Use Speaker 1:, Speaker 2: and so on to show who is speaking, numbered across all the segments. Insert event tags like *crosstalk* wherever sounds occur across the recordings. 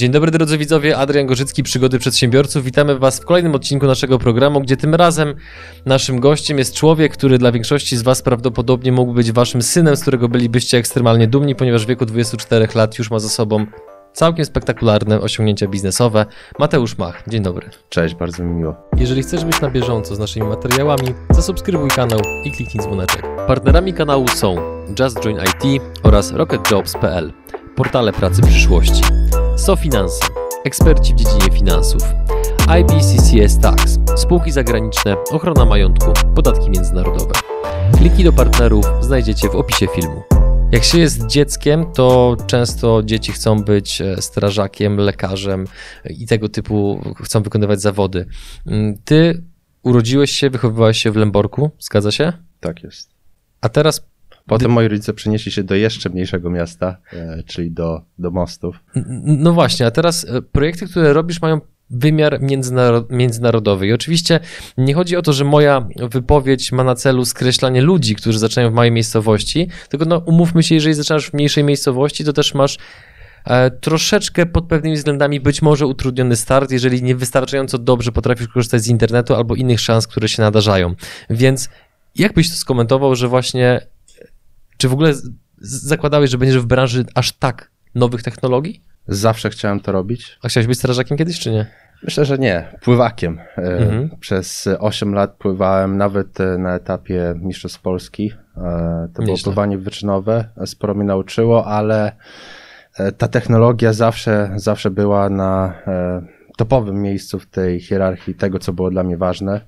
Speaker 1: Dzień dobry drodzy widzowie, Adrian Gorzycki, Przygody Przedsiębiorców. Witamy Was w kolejnym odcinku naszego programu, gdzie tym razem naszym gościem jest człowiek, który dla większości z Was prawdopodobnie mógł być Waszym synem, z którego bylibyście ekstremalnie dumni, ponieważ w wieku 24 lat już ma za sobą całkiem spektakularne osiągnięcia biznesowe. Mateusz Mach, dzień dobry.
Speaker 2: Cześć, bardzo mi miło.
Speaker 1: Jeżeli chcesz być na bieżąco z naszymi materiałami, zasubskrybuj kanał i kliknij dzwoneczek. Partnerami kanału są Just Join IT oraz RocketJobs.pl, portale pracy przyszłości. SoFinanse, eksperci w dziedzinie finansów. IBCCS Tax, spółki zagraniczne, ochrona majątku, podatki międzynarodowe. Linki do partnerów znajdziecie w opisie filmu. Jak się jest dzieckiem, to często dzieci chcą być e, strażakiem, lekarzem i tego typu chcą wykonywać zawody. Mm, Ty urodziłeś się, wychowywałeś się w Lęborku, zgadza się?
Speaker 2: Tak jest.
Speaker 1: A teraz
Speaker 2: Potem moi rodzice przenieśli się do jeszcze mniejszego miasta, e, czyli do, do Mostów.
Speaker 1: No właśnie, a teraz e, projekty, które robisz, mają wymiar międzynaro- międzynarodowy. I oczywiście nie chodzi o to, że moja wypowiedź ma na celu skreślanie ludzi, którzy zaczynają w małej miejscowości, tylko no, umówmy się, jeżeli zaczynasz w mniejszej miejscowości, to też masz e, troszeczkę pod pewnymi względami być może utrudniony start, jeżeli niewystarczająco dobrze potrafisz korzystać z internetu albo innych szans, które się nadarzają. Więc jak byś to skomentował, że właśnie, czy w ogóle zakładałeś, że będziesz w branży aż tak nowych technologii?
Speaker 2: Zawsze chciałem to robić.
Speaker 1: A chciałeś być strażakiem kiedyś, czy nie?
Speaker 2: Myślę, że nie. Pływakiem. E,
Speaker 1: Mhm.
Speaker 2: Przez 8 lat pływałem nawet e, na etapie Mistrzostw Polski. E, To było pływanie wyczynowe. Sporo mnie nauczyło, ale ta technologia zawsze, zawsze była na topowym miejscu w tej hierarchii tego, co było dla mnie ważne.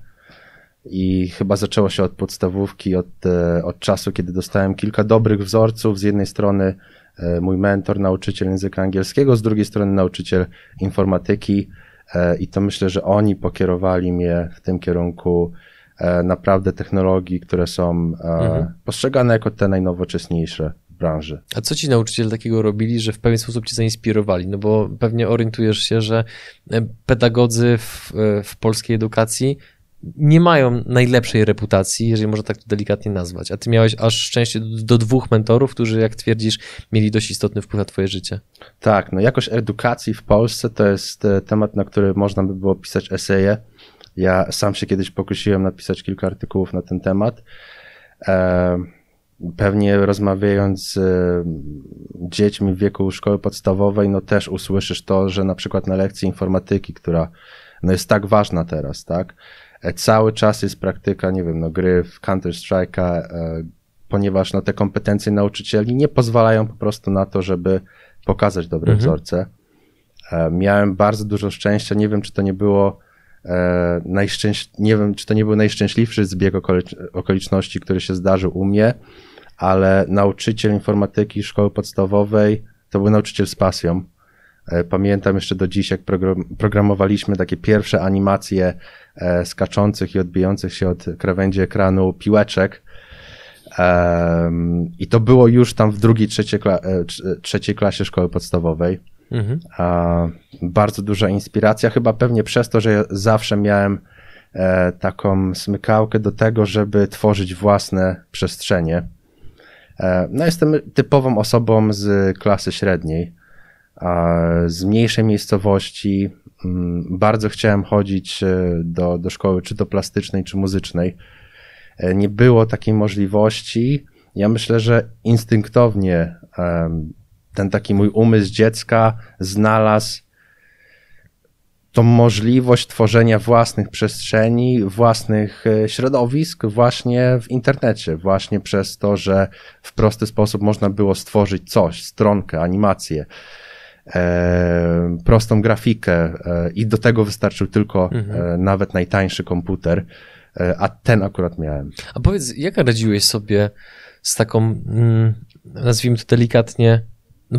Speaker 2: I chyba zaczęło się od podstawówki, od, e, od czasu, kiedy dostałem kilka dobrych wzorców. Z jednej strony e, mój mentor, nauczyciel języka angielskiego, z drugiej strony nauczyciel informatyki. E, I to myślę, że oni pokierowali mnie w tym kierunku naprawdę technologii, które są
Speaker 1: Mhm.
Speaker 2: postrzegane jako te najnowocześniejsze w branży.
Speaker 1: A co ci nauczyciele takiego robili, że w pewien sposób cię zainspirowali? No bo pewnie orientujesz się, że pedagodzy w, w polskiej edukacji nie mają najlepszej reputacji, jeżeli można tak to delikatnie nazwać. A ty miałeś aż szczęście do, do dwóch mentorów, którzy, jak twierdzisz, mieli dość istotny wpływ na twoje życie.
Speaker 2: Tak, no jakość edukacji w Polsce to jest e, temat, na który można by było pisać eseje. Ja sam się kiedyś pokusiłem napisać kilka artykułów na ten temat. E, Pewnie rozmawiając z e, dziećmi w wieku szkoły podstawowej, no też usłyszysz to, że na przykład na lekcji informatyki, która no jest tak ważna teraz, tak? E, Cały czas jest praktyka, nie wiem, no gry w Counter-Strike'a, e, ponieważ no te kompetencje nauczycieli nie pozwalają po prostu na to, żeby pokazać dobre
Speaker 1: Mhm.
Speaker 2: wzorce. E, Miałem bardzo dużo szczęścia, nie wiem, czy to nie było najszczęś... nie wiem, czy to nie był najszczęśliwszy zbieg okolicz... okoliczności, który się zdarzył u mnie, ale nauczyciel informatyki szkoły podstawowej to był nauczyciel z pasją. Pamiętam jeszcze do dziś, jak program- programowaliśmy takie pierwsze animacje skaczących i odbijających się od krawędzi ekranu piłeczek. I to było już tam w drugiej, trzeciej, kla- e, trz- trzeciej klasie szkoły podstawowej.
Speaker 1: Mhm.
Speaker 2: Bardzo duża inspiracja, chyba pewnie przez to, że ja zawsze miałem e, taką smykałkę do tego, żeby tworzyć własne przestrzenie. E, no, jestem typową osobą z klasy średniej, z mniejszej miejscowości. Mm, Bardzo chciałem chodzić e, do, do szkoły, czy to plastycznej, czy muzycznej. E, Nie było takiej możliwości. Ja myślę, że instynktownie ten taki mój umysł dziecka znalazł tą możliwość tworzenia własnych przestrzeni, własnych e, środowisk właśnie w internecie, właśnie przez to, że w prosty sposób można było stworzyć coś, stronkę, animację, e, prostą grafikę e, i do tego wystarczył tylko
Speaker 1: Mhm.
Speaker 2: e, nawet najtańszy komputer, a ten akurat miałem.
Speaker 1: A powiedz, jak radziłeś sobie z taką, mm, nazwijmy to delikatnie,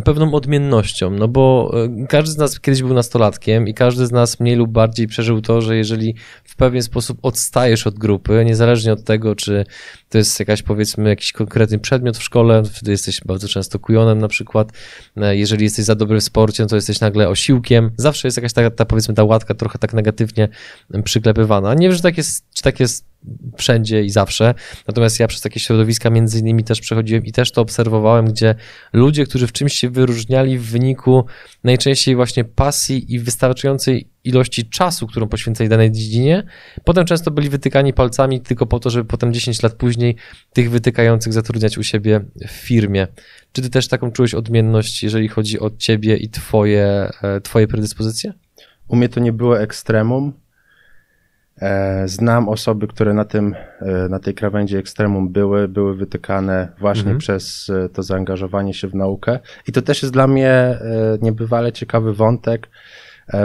Speaker 1: pewną odmiennością, no bo e, każdy z nas kiedyś był nastolatkiem i każdy z nas mniej lub bardziej przeżył to, że jeżeli w pewien sposób odstajesz od grupy, niezależnie od tego, czy to jest jakaś powiedzmy jakiś konkretny przedmiot w szkole, wtedy jesteś bardzo często kujonem na przykład, E, jeżeli jesteś za dobry w sporcie, no to jesteś nagle osiłkiem, zawsze jest jakaś ta, ta powiedzmy ta łatka trochę tak negatywnie przyklepywana. Nie wiem, czy tak jest, czy tak jest wszędzie i zawsze. Natomiast ja przez takie środowiska między innymi też przechodziłem i też to obserwowałem, gdzie ludzie, którzy w czymś się wyróżniali w wyniku najczęściej właśnie pasji i wystarczającej ilości czasu, którą poświęcali danej dziedzinie, potem często byli wytykani palcami tylko po to, żeby potem 10 lat później tych wytykających zatrudniać u siebie w firmie. Czy ty też taką czułeś odmienność, jeżeli chodzi o ciebie i twoje, e, twoje predyspozycje?
Speaker 2: U mnie to nie było ekstremum. E, znam osoby, które na, tym, e, na tej krawędzi ekstremum były, były wytykane właśnie mhm. przez to zaangażowanie się w naukę. I to też jest dla mnie niebywale ciekawy wątek,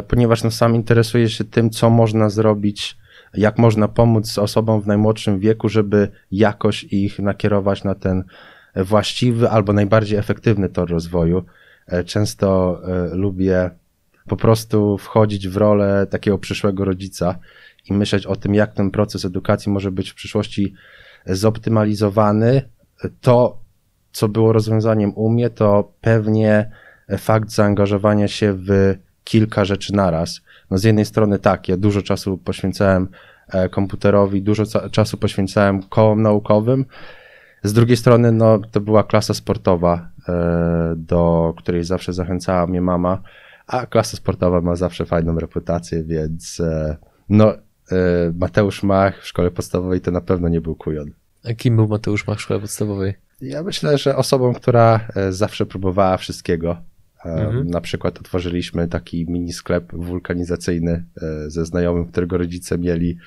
Speaker 2: ponieważ no sam interesuję się tym, co można zrobić, jak można pomóc osobom w najmłodszym wieku, żeby jakoś ich nakierować na ten właściwy albo najbardziej efektywny tor rozwoju. E, często e, lubię po prostu wchodzić w rolę takiego przyszłego rodzica i myśleć o tym, jak ten proces edukacji może być w przyszłości zoptymalizowany. To, co było rozwiązaniem u mnie, to pewnie fakt zaangażowania się w kilka rzeczy naraz. No z jednej strony tak, ja dużo czasu poświęcałem e, komputerowi, dużo czasu poświęcałem kołom naukowym, z drugiej strony, no, to była klasa sportowa, e, do której zawsze zachęcała mnie mama, a klasa sportowa ma zawsze fajną reputację, więc e, no, Mateusz Mach w szkole podstawowej to na pewno nie był kujon.
Speaker 1: A kim był Mateusz Mach w szkole podstawowej?
Speaker 2: Ja myślę, że osobą, która zawsze próbowała wszystkiego. Mhm. Na przykład otworzyliśmy taki mini sklep wulkanizacyjny ze znajomym, którego rodzice mieli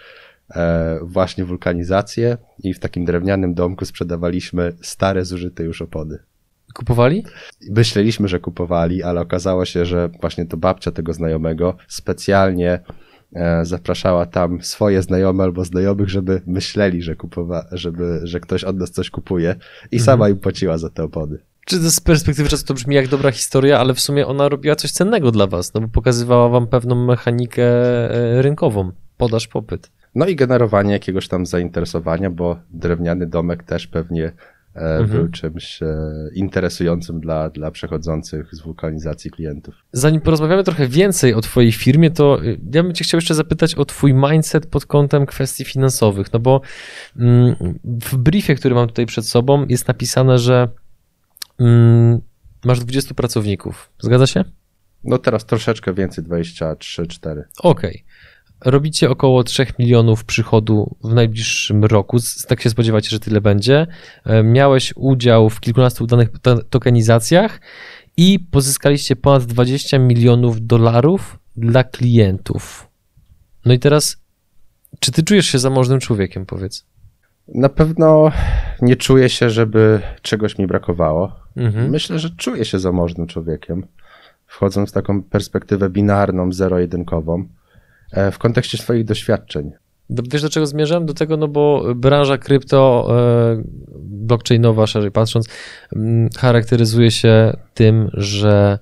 Speaker 2: E, właśnie wulkanizację i w takim drewnianym domku sprzedawaliśmy stare, zużyte już opony.
Speaker 1: Kupowali?
Speaker 2: Myśleliśmy, że kupowali, ale okazało się, że właśnie to babcia tego znajomego specjalnie e, zapraszała tam swoje znajome albo znajomych, żeby myśleli, że, kupowa, żeby, że ktoś od nas coś kupuje i mhm. sama im płaciła za te opony.
Speaker 1: Czy z perspektywy czasu to brzmi jak dobra historia, ale w sumie ona robiła coś cennego dla was, no bo pokazywała wam pewną mechanikę e, rynkową, podaż, popyt.
Speaker 2: No i generowanie jakiegoś tam zainteresowania, bo drewniany domek też pewnie e, mhm. był czymś e, interesującym dla, dla przechodzących z wulkanizacji klientów.
Speaker 1: Zanim porozmawiamy trochę więcej o Twojej firmie, to e, ja bym Cię chciał jeszcze zapytać o Twój mindset pod kątem kwestii finansowych. No bo mm, w briefie, który mam tutaj przed sobą, jest napisane, że mm, masz 20 pracowników. Zgadza się?
Speaker 2: No teraz troszeczkę więcej, 23-4.
Speaker 1: Okej. Okay robicie około 3 milionów przychodu w najbliższym roku. Tak się spodziewacie, że tyle będzie. E, miałeś udział w kilkunastu udanych tokenizacjach i pozyskaliście ponad 20 milionów dolarów dla klientów. No i teraz, czy ty czujesz się zamożnym człowiekiem, powiedz?
Speaker 2: Na pewno nie czuję się, żeby czegoś mi brakowało. Mhm. Myślę, że czuję się zamożnym człowiekiem, wchodząc w taką perspektywę binarną, zero-jedynkową. E, w kontekście swoich doświadczeń.
Speaker 1: Wiesz, do czego zmierzam? Do tego, no bo branża krypto, e, blockchainowa, szerzej patrząc, charakteryzuje się tym, że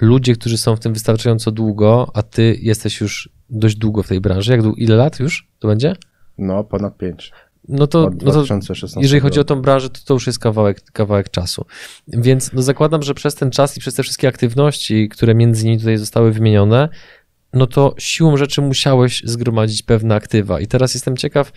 Speaker 1: ludzie, którzy są w tym wystarczająco długo, a ty jesteś już dość długo w tej branży, jak ile lat już to będzie?
Speaker 2: No, ponad pięć.
Speaker 1: No to, no to jeżeli chodzi o tą branżę, to to już jest kawałek, kawałek czasu. Więc no zakładam, że przez ten czas i przez te wszystkie aktywności, które między innymi tutaj zostały wymienione, no to siłą rzeczy musiałeś zgromadzić pewne aktywa. I teraz jestem ciekaw,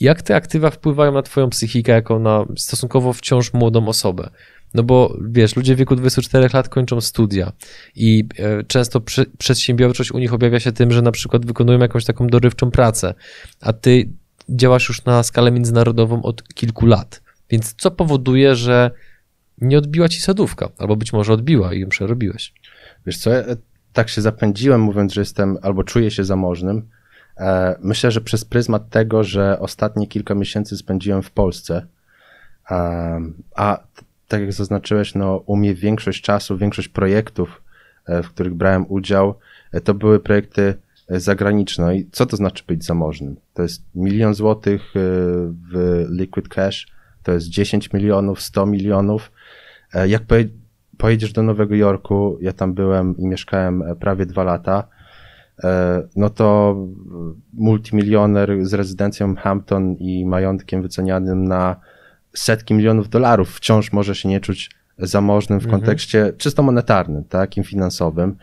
Speaker 1: jak te aktywa wpływają na Twoją psychikę, jako na stosunkowo wciąż młodą osobę. No bo wiesz, ludzie w wieku 24 lat kończą studia i e, często przedsiębiorczość u nich objawia się tym, że na przykład wykonują jakąś taką dorywczą pracę, a ty działasz już na skalę międzynarodową od kilku lat. Więc co powoduje, że nie odbiła ci sadówka, albo być może odbiła i ją przerobiłeś?
Speaker 2: Wiesz co, tak się zapędziłem, mówiąc, że jestem albo czuję się zamożnym. E, myślę, że przez pryzmat tego, że ostatnie kilka miesięcy spędziłem w Polsce, a tak jak zaznaczyłeś, no, u mnie większość czasu, większość projektów, e, w których brałem udział, e, to były projekty zagraniczne. I co to znaczy być zamożnym? To jest milion złotych w liquid cash, to jest 10 milionów, 100 milionów. Jak pojedziesz do Nowego Jorku, ja tam byłem i mieszkałem e, prawie dwa lata, e, no to multimilioner z rezydencją Hampton i majątkiem wycenianym na setki milionów dolarów wciąż może się nie czuć zamożnym w mhm. kontekście czysto monetarnym, takim finansowym.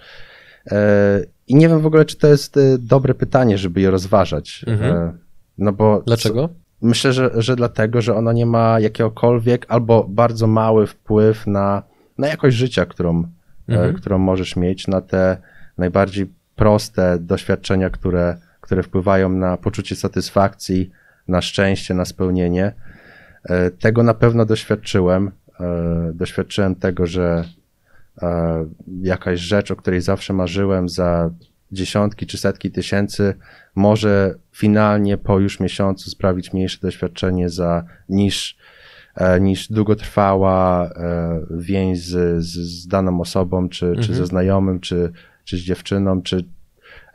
Speaker 2: E, I nie wiem w ogóle, czy to jest dobre pytanie, żeby je rozważać. Mhm. No bo
Speaker 1: Dlaczego?
Speaker 2: Myślę, że, że dlatego, że ona nie ma jakiegokolwiek albo bardzo mały wpływ na, na jakość życia, którą, mhm. którą możesz mieć, na te najbardziej proste doświadczenia, które, które wpływają na poczucie satysfakcji, na szczęście, na spełnienie. E, tego na pewno doświadczyłem. E, doświadczyłem tego, że e, jakaś rzecz, o której zawsze marzyłem za dziesiątki czy setki tysięcy, może finalnie po już miesiącu sprawić mniejsze doświadczenie za, niż, niż długotrwała więź z, z, z daną osobą, czy, mhm. czy ze znajomym, czy, czy z dziewczyną, czy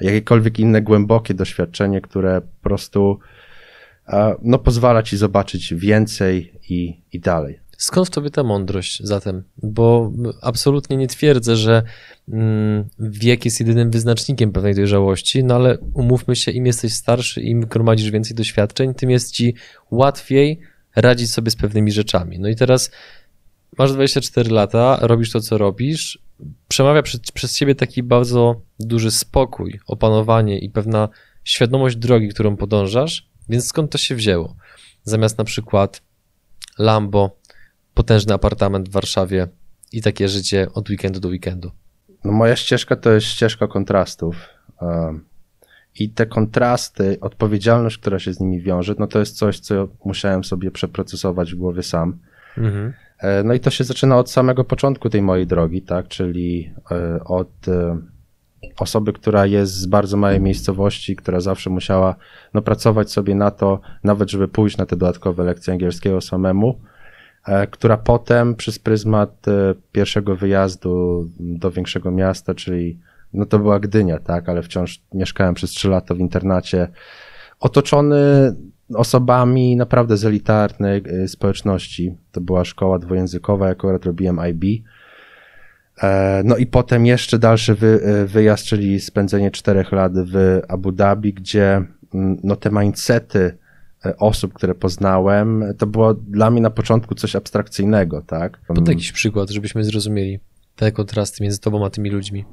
Speaker 2: jakiekolwiek inne głębokie doświadczenie, które po prostu no, pozwala ci zobaczyć więcej i, i dalej.
Speaker 1: Skąd w tobie ta mądrość zatem? Bo absolutnie nie twierdzę, że mm, wiek jest jedynym wyznacznikiem pewnej dojrzałości, no ale umówmy się, im jesteś starszy, im gromadzisz więcej doświadczeń, tym jest ci łatwiej radzić sobie z pewnymi rzeczami. No i teraz masz 24 lata, robisz to, co robisz, przemawia przez, przez ciebie taki bardzo duży spokój, opanowanie i pewna świadomość drogi, którą podążasz, więc skąd to się wzięło? Zamiast na przykład Lambo, potężny apartament w Warszawie i takie życie od weekendu do weekendu.
Speaker 2: No moja ścieżka to jest ścieżka kontrastów. I te kontrasty, odpowiedzialność, która się z nimi wiąże, no to jest coś, co musiałem sobie przeprocesować w głowie sam. Mhm. E, no i to się zaczyna od samego początku tej mojej drogi, tak, czyli e, od e, osoby, która jest z bardzo małej miejscowości, która zawsze musiała no, pracować sobie na to, nawet żeby pójść na te dodatkowe lekcje angielskiego samemu, która potem przez pryzmat pierwszego wyjazdu do większego miasta, czyli no to była Gdynia, tak, ale wciąż mieszkałem przez trzy lata w internacie, otoczony osobami naprawdę z elitarnej y, społeczności. To była szkoła dwujęzykowa, jak akurat robiłem IB. E, no i potem jeszcze dalszy wy, y, wyjazd, czyli spędzenie czterech lat w Abu Dhabi, gdzie mm, no te mindsety e, osób, które poznałem, to było dla mnie na początku coś abstrakcyjnego, tak?
Speaker 1: Podaj jakiś przykład, żebyśmy zrozumieli te kontrasty między tobą a tymi ludźmi.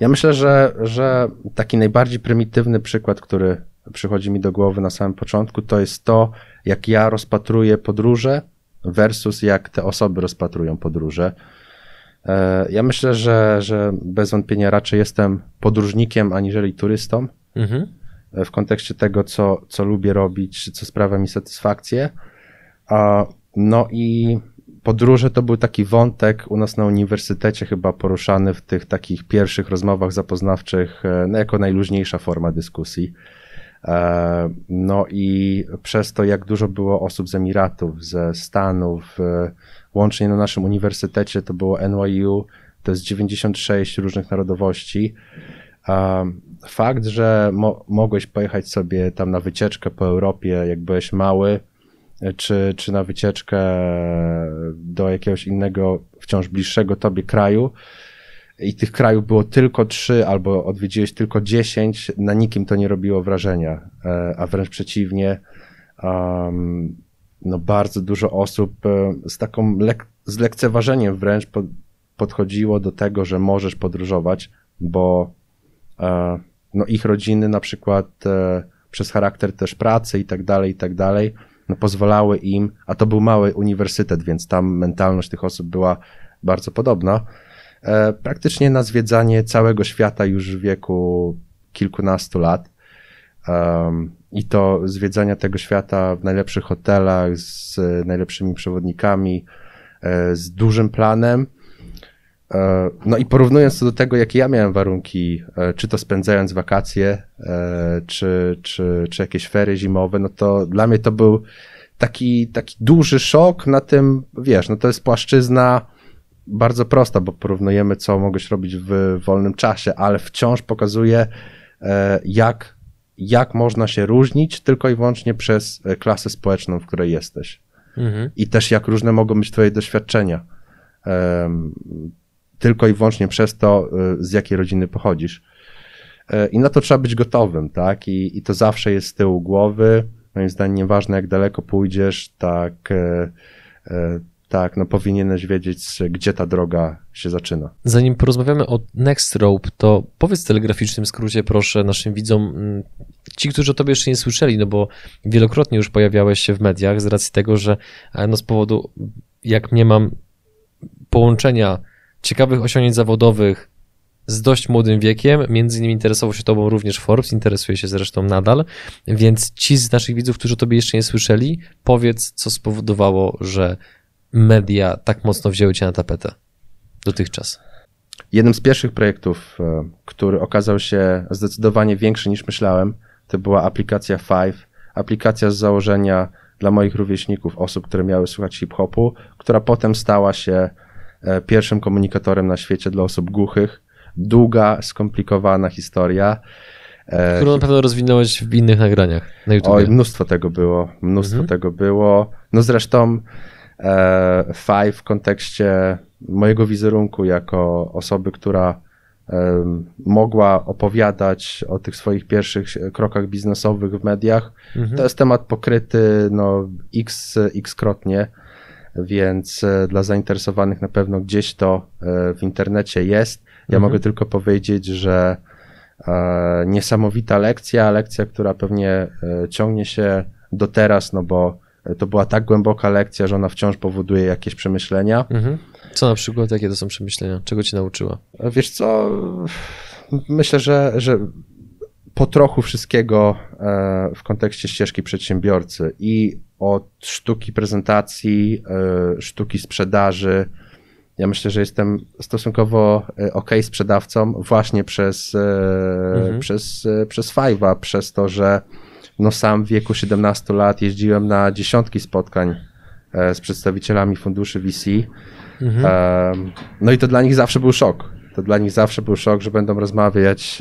Speaker 2: Ja myślę, że, że taki najbardziej prymitywny przykład, który przychodzi mi do głowy na samym początku, to jest to, jak ja rozpatruję podróże versus jak te osoby rozpatrują podróże. E, ja myślę, że, że bez wątpienia raczej jestem podróżnikiem aniżeli turystą. Mhm. E, w kontekście tego, co, co lubię robić, co sprawia mi satysfakcję. No i podróże to był taki wątek u nas na uniwersytecie, chyba poruszany w tych takich pierwszych rozmowach zapoznawczych, e, no jako najluźniejsza forma dyskusji. E, no i przez to, jak dużo było osób z Emiratów, ze Stanów, e, łącznie na naszym uniwersytecie to było NYU, to jest 96 różnych narodowości. Fakt, że mo mogłeś pojechać sobie tam na wycieczkę po Europie, jak byłeś mały, czy, czy na wycieczkę do jakiegoś innego, wciąż bliższego tobie kraju, i tych krajów było tylko trzy, albo odwiedziłeś tylko dziesięć, na nikim to nie robiło wrażenia, e, a wręcz przeciwnie, um, no bardzo dużo osób e, z taką lek z lekceważeniem wręcz pod, podchodziło do tego, że możesz podróżować, bo e, no ich rodziny na przykład przez charakter też pracy i tak dalej, i tak dalej, no pozwalały im, a to był mały uniwersytet, więc tam mentalność tych osób była bardzo podobna, E, praktycznie na zwiedzanie całego świata już w wieku kilkunastu lat. I to zwiedzania tego świata w najlepszych hotelach, z najlepszymi przewodnikami, e, z dużym planem. E, no i porównując to do tego, jakie ja miałem warunki, czy to spędzając wakacje, czy, czy, czy jakieś fery zimowe, no to dla mnie to był taki, taki duży szok na tym, wiesz, no to jest płaszczyzna bardzo prosta, bo porównujemy, co mogłeś robić w wolnym czasie, ale wciąż pokazuje, e, jak, jak można się różnić tylko i wyłącznie przez e, klasę społeczną, w której jesteś. Mhm. I też jak różne mogą być Twoje doświadczenia. Tylko i wyłącznie przez to, e, z jakiej rodziny pochodzisz. I na to trzeba być gotowym, tak? I, i to zawsze jest z tyłu głowy. Moim zdaniem, nieważne jak daleko pójdziesz, tak tak, no powinieneś wiedzieć, gdzie ta droga się zaczyna.
Speaker 1: Zanim porozmawiamy o Next Rope, to powiedz w telegraficznym skrócie, proszę, naszym widzom, mm, ci, którzy o tobie jeszcze nie słyszeli, no bo wielokrotnie już pojawiałeś się w mediach z racji tego, że e, no z powodu, jak nie mam połączenia ciekawych osiągnięć zawodowych z dość młodym wiekiem. Między innymi interesował się tobą również Forbes, interesuje się zresztą nadal. Więc ci z naszych widzów, którzy tobie jeszcze nie słyszeli, powiedz, co spowodowało, że media tak mocno wzięły cię na tapetę dotychczas.
Speaker 2: Jednym z pierwszych projektów, e, który okazał się zdecydowanie większy niż myślałem, to była aplikacja Five. Aplikacja z założenia dla moich rówieśników, osób, które miały słuchać hip-hopu, która potem stała się pierwszym komunikatorem na świecie dla osób głuchych. Długa, skomplikowana historia.
Speaker 1: E, Którą na pewno rozwinąłeś w innych nagraniach na YouTube.
Speaker 2: Oj, mnóstwo tego było, mnóstwo mhm. tego było. No zresztą e, Five w kontekście mojego wizerunku jako osoby, która mogła opowiadać o tych swoich pierwszych krokach biznesowych w mediach. Mhm. To jest temat pokryty no, x, x-krotnie, więc e, dla zainteresowanych na pewno gdzieś to e, w internecie jest. Ja mhm. mogę tylko powiedzieć, że e, niesamowita lekcja, lekcja, która pewnie ciągnie się do teraz, no bo to była tak głęboka lekcja, że ona wciąż powoduje jakieś przemyślenia. Mhm.
Speaker 1: Co na przykład, jakie to są przemyślenia? Czego ci nauczyła?
Speaker 2: Wiesz co, myślę, że, że po trochu wszystkiego e, w kontekście ścieżki przedsiębiorcy i od sztuki prezentacji, e, sztuki sprzedaży. Ja myślę, że jestem stosunkowo e, ok sprzedawcą właśnie przez, mhm. przez, przez Five'a, przez to, że no sam w wieku 17 lat jeździłem na dziesiątki spotkań z przedstawicielami funduszy VC Mhm. No i to dla nich zawsze był szok. To dla nich zawsze był szok, że będą rozmawiać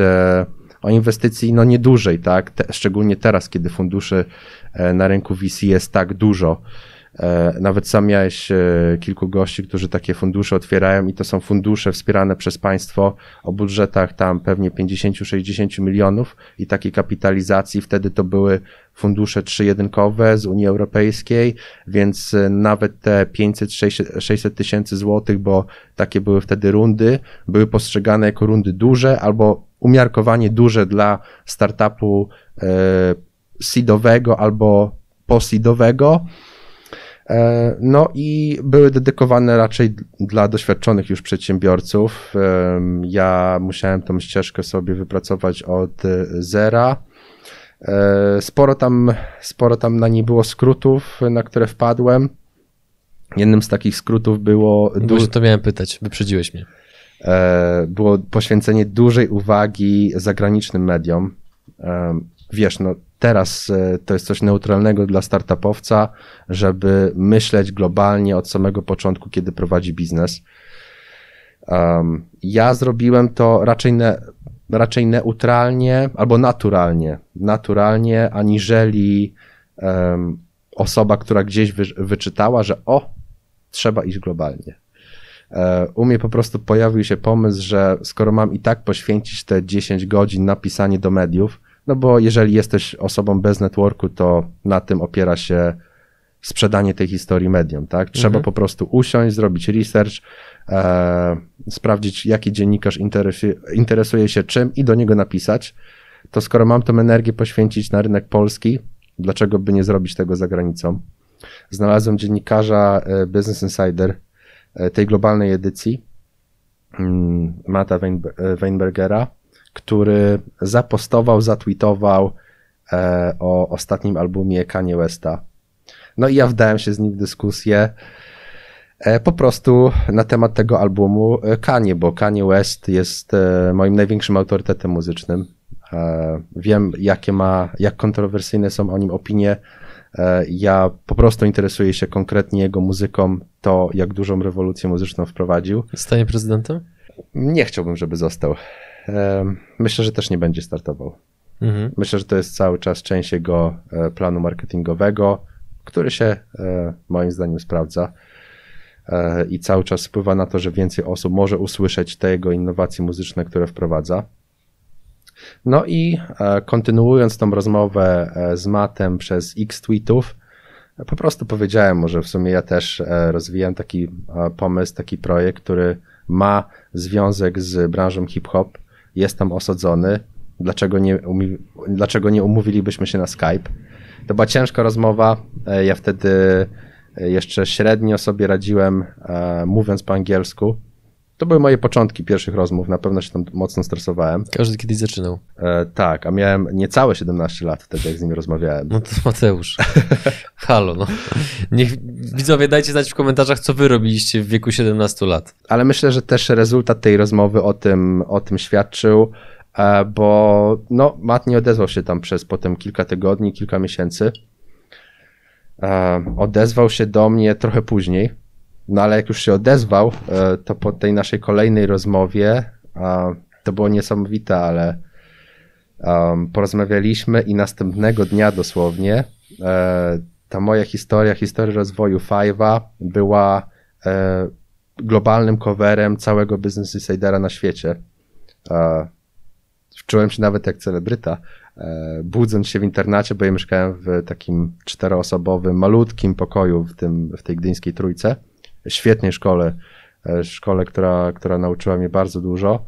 Speaker 2: o inwestycji no niedużej, tak? Te, szczególnie teraz, kiedy funduszy e, na rynku VC jest tak dużo. E, nawet sam miałeś kilku gości, którzy takie fundusze otwierają i to są fundusze wspierane przez państwo o budżetach tam pewnie 50-60 milionów i takiej kapitalizacji. Wtedy to były fundusze trzyjedynkowe z Unii Europejskiej, więc e, nawet te 500-600 tysięcy złotych, bo takie były wtedy rundy, były postrzegane jako rundy duże albo umiarkowanie duże dla startupu e, seedowego albo poseedowego. E, no i były dedykowane raczej dla doświadczonych już przedsiębiorców. Ja musiałem tą ścieżkę sobie wypracować od zera. E, sporo tam, sporo tam na niej było skrótów, na które wpadłem. Jednym z takich skrótów było.
Speaker 1: Właśnie to miałem pytać, wyprzedziłeś mnie.
Speaker 2: E, było poświęcenie dużej uwagi zagranicznym mediom. E, wiesz, no teraz to jest coś neutralnego dla startupowca, żeby myśleć globalnie od samego początku, kiedy prowadzi biznes. Ja zrobiłem to raczej ne, raczej neutralnie albo naturalnie, naturalnie, aniżeli osoba, która gdzieś wy, wyczytała, że o, trzeba iść globalnie. E, u mnie po prostu pojawił się pomysł, że skoro mam i tak poświęcić te 10 godzin na pisanie do mediów, no bo jeżeli jesteś osobą bez networku, to na tym opiera się sprzedanie tej historii mediom, tak? Trzeba mhm. po prostu usiąść, zrobić research, e, sprawdzić, jaki dziennikarz interesuje, interesuje się czym i do niego napisać. To skoro mam tą energię poświęcić na rynek polski, dlaczego by nie zrobić tego za granicą? Znalazłem dziennikarza e, Business Insider tej globalnej edycji, mm, Mata e, Weinbergera, który zapostował, zatweetował o ostatnim albumie Kanye Westa no i ja wdałem się z nim w dyskusję e, po prostu na temat tego albumu e, Kanye, bo Kanye West jest e, moim największym autorytetem muzycznym. Wiem, jakie ma, jak kontrowersyjne są o nim opinie. Ja po prostu interesuję się konkretnie jego muzyką, to jak dużą rewolucję muzyczną wprowadził.
Speaker 1: Stanie prezydentem?
Speaker 2: Nie chciałbym, żeby został. Myślę, że też nie będzie startował. Mhm. Myślę, że to jest cały czas część jego planu marketingowego który się e, moim zdaniem sprawdza e, i cały czas wpływa na to, że więcej osób może usłyszeć te jego innowacje muzyczne, które wprowadza. No i e, kontynuując tą rozmowę z Matem przez x tweetów, Po prostu powiedziałem może w sumie ja też e, rozwijam taki e, pomysł, taki projekt, który ma związek z branżą hip-hop, jest tam osadzony. Dlaczego nie, dlaczego nie umówilibyśmy się na Skype? To była ciężka rozmowa. E, Ja wtedy jeszcze średnio sobie radziłem, e, mówiąc po angielsku. To były moje początki pierwszych rozmów, na pewno się tam mocno stresowałem.
Speaker 1: Każdy kiedyś zaczynał.
Speaker 2: E, tak, a miałem niecałe 17 lat wtedy, jak z nimi rozmawiałem.
Speaker 1: No to Mateusz. *laughs* Halo, no. Niech widzowie dajcie znać w komentarzach, co wy robiliście w wieku 17 lat.
Speaker 2: Ale myślę, że też rezultat tej rozmowy o tym, o tym świadczył, e, bo no, Matt nie odezwał się tam przez potem kilka tygodni, kilka miesięcy. E, Odezwał się do mnie trochę później, no ale jak już się odezwał, e, to po tej naszej kolejnej rozmowie to było niesamowite, ale porozmawialiśmy i następnego dnia dosłownie e, ta moja historia, historia rozwoju Five'a była e, globalnym coverem całego Business Insidera na świecie. Czułem się nawet jak celebryta, budząc się w internacie, bo ja mieszkałem w takim czteroosobowym, malutkim pokoju w, tym, w tej gdyńskiej trójce. Świetnej szkole, e, szkole, która, która nauczyła mnie bardzo dużo.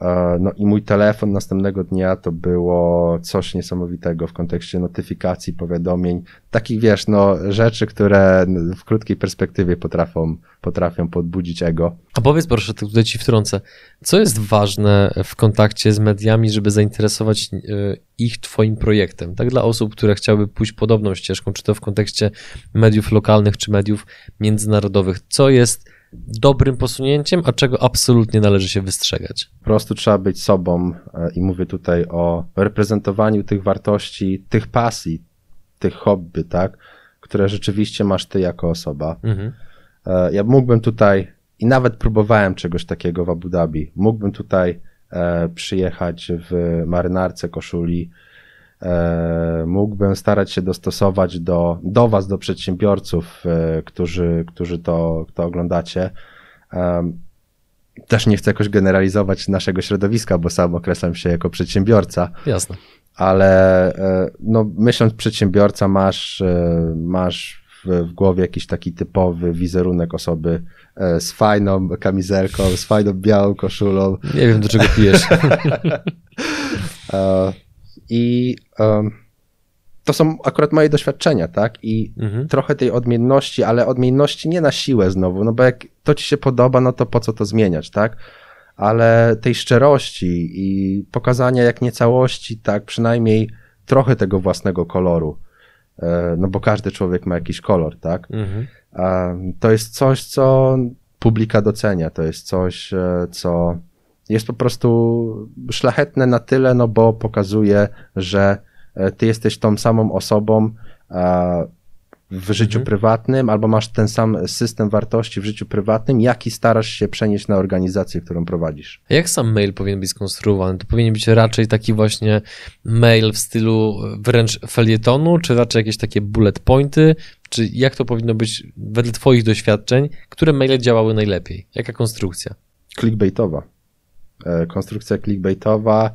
Speaker 2: E, No i mój telefon następnego dnia to było coś niesamowitego w kontekście notyfikacji, powiadomień, takich wiesz, no rzeczy, które w krótkiej perspektywie potrafią, potrafią podbudzić ego.
Speaker 1: A powiedz proszę, tutaj ci wtrącę, co jest ważne w kontakcie z mediami, żeby zainteresować y, ich twoim projektem? Tak dla osób, które chciałyby pójść podobną ścieżką, czy to w kontekście mediów lokalnych, czy mediów międzynarodowych. Co jest dobrym posunięciem, a czego absolutnie należy się wystrzegać?
Speaker 2: Po prostu trzeba być sobą e, i mówię tutaj o reprezentowaniu tych wartości, tych pasji, tych hobby, tak, które rzeczywiście masz ty jako osoba.
Speaker 1: Mhm.
Speaker 2: E, Ja mógłbym tutaj, i nawet próbowałem czegoś takiego w Abu Dhabi, mógłbym tutaj e, przyjechać w marynarce, koszuli, mógłbym starać się dostosować do, do Was, do przedsiębiorców, e, którzy, którzy to, to oglądacie. Em, Też nie chcę jakoś generalizować naszego środowiska, bo sam określam się jako przedsiębiorca,
Speaker 1: Jasne.
Speaker 2: ale e, no, myśląc przedsiębiorca, masz, e, masz w, głowie jakiś taki typowy wizerunek osoby e, z fajną kamizelką, z fajną białą koszulą.
Speaker 1: Nie wiem, do czego pijesz. *laughs*
Speaker 2: I em, to są akurat moje doświadczenia, tak? I
Speaker 1: Mhm.
Speaker 2: trochę tej odmienności, ale odmienności nie na siłę znowu, no bo jak to ci się podoba, no to po co to zmieniać, tak? Ale tej szczerości i pokazania jak nie całości, tak przynajmniej trochę tego własnego koloru. E, No bo każdy człowiek ma jakiś kolor, tak?
Speaker 1: Mhm.
Speaker 2: To jest coś, co publika docenia, to jest coś, e, co jest po prostu szlachetne na tyle, no bo pokazuje, że e, ty jesteś tą samą osobą e, w życiu
Speaker 1: Mhm.
Speaker 2: prywatnym, albo masz ten sam system wartości w życiu prywatnym, jaki starasz się przenieść na organizację, którą prowadzisz.
Speaker 1: A Jak sam mail powinien być skonstruowany? To powinien być raczej taki właśnie mail w stylu wręcz felietonu, czy raczej jakieś takie bullet pointy? Czy jak to powinno być wedle Twoich doświadczeń? Które maile działały najlepiej? Jaka konstrukcja?
Speaker 2: clickbaitowa. E, Konstrukcja clickbaitowa.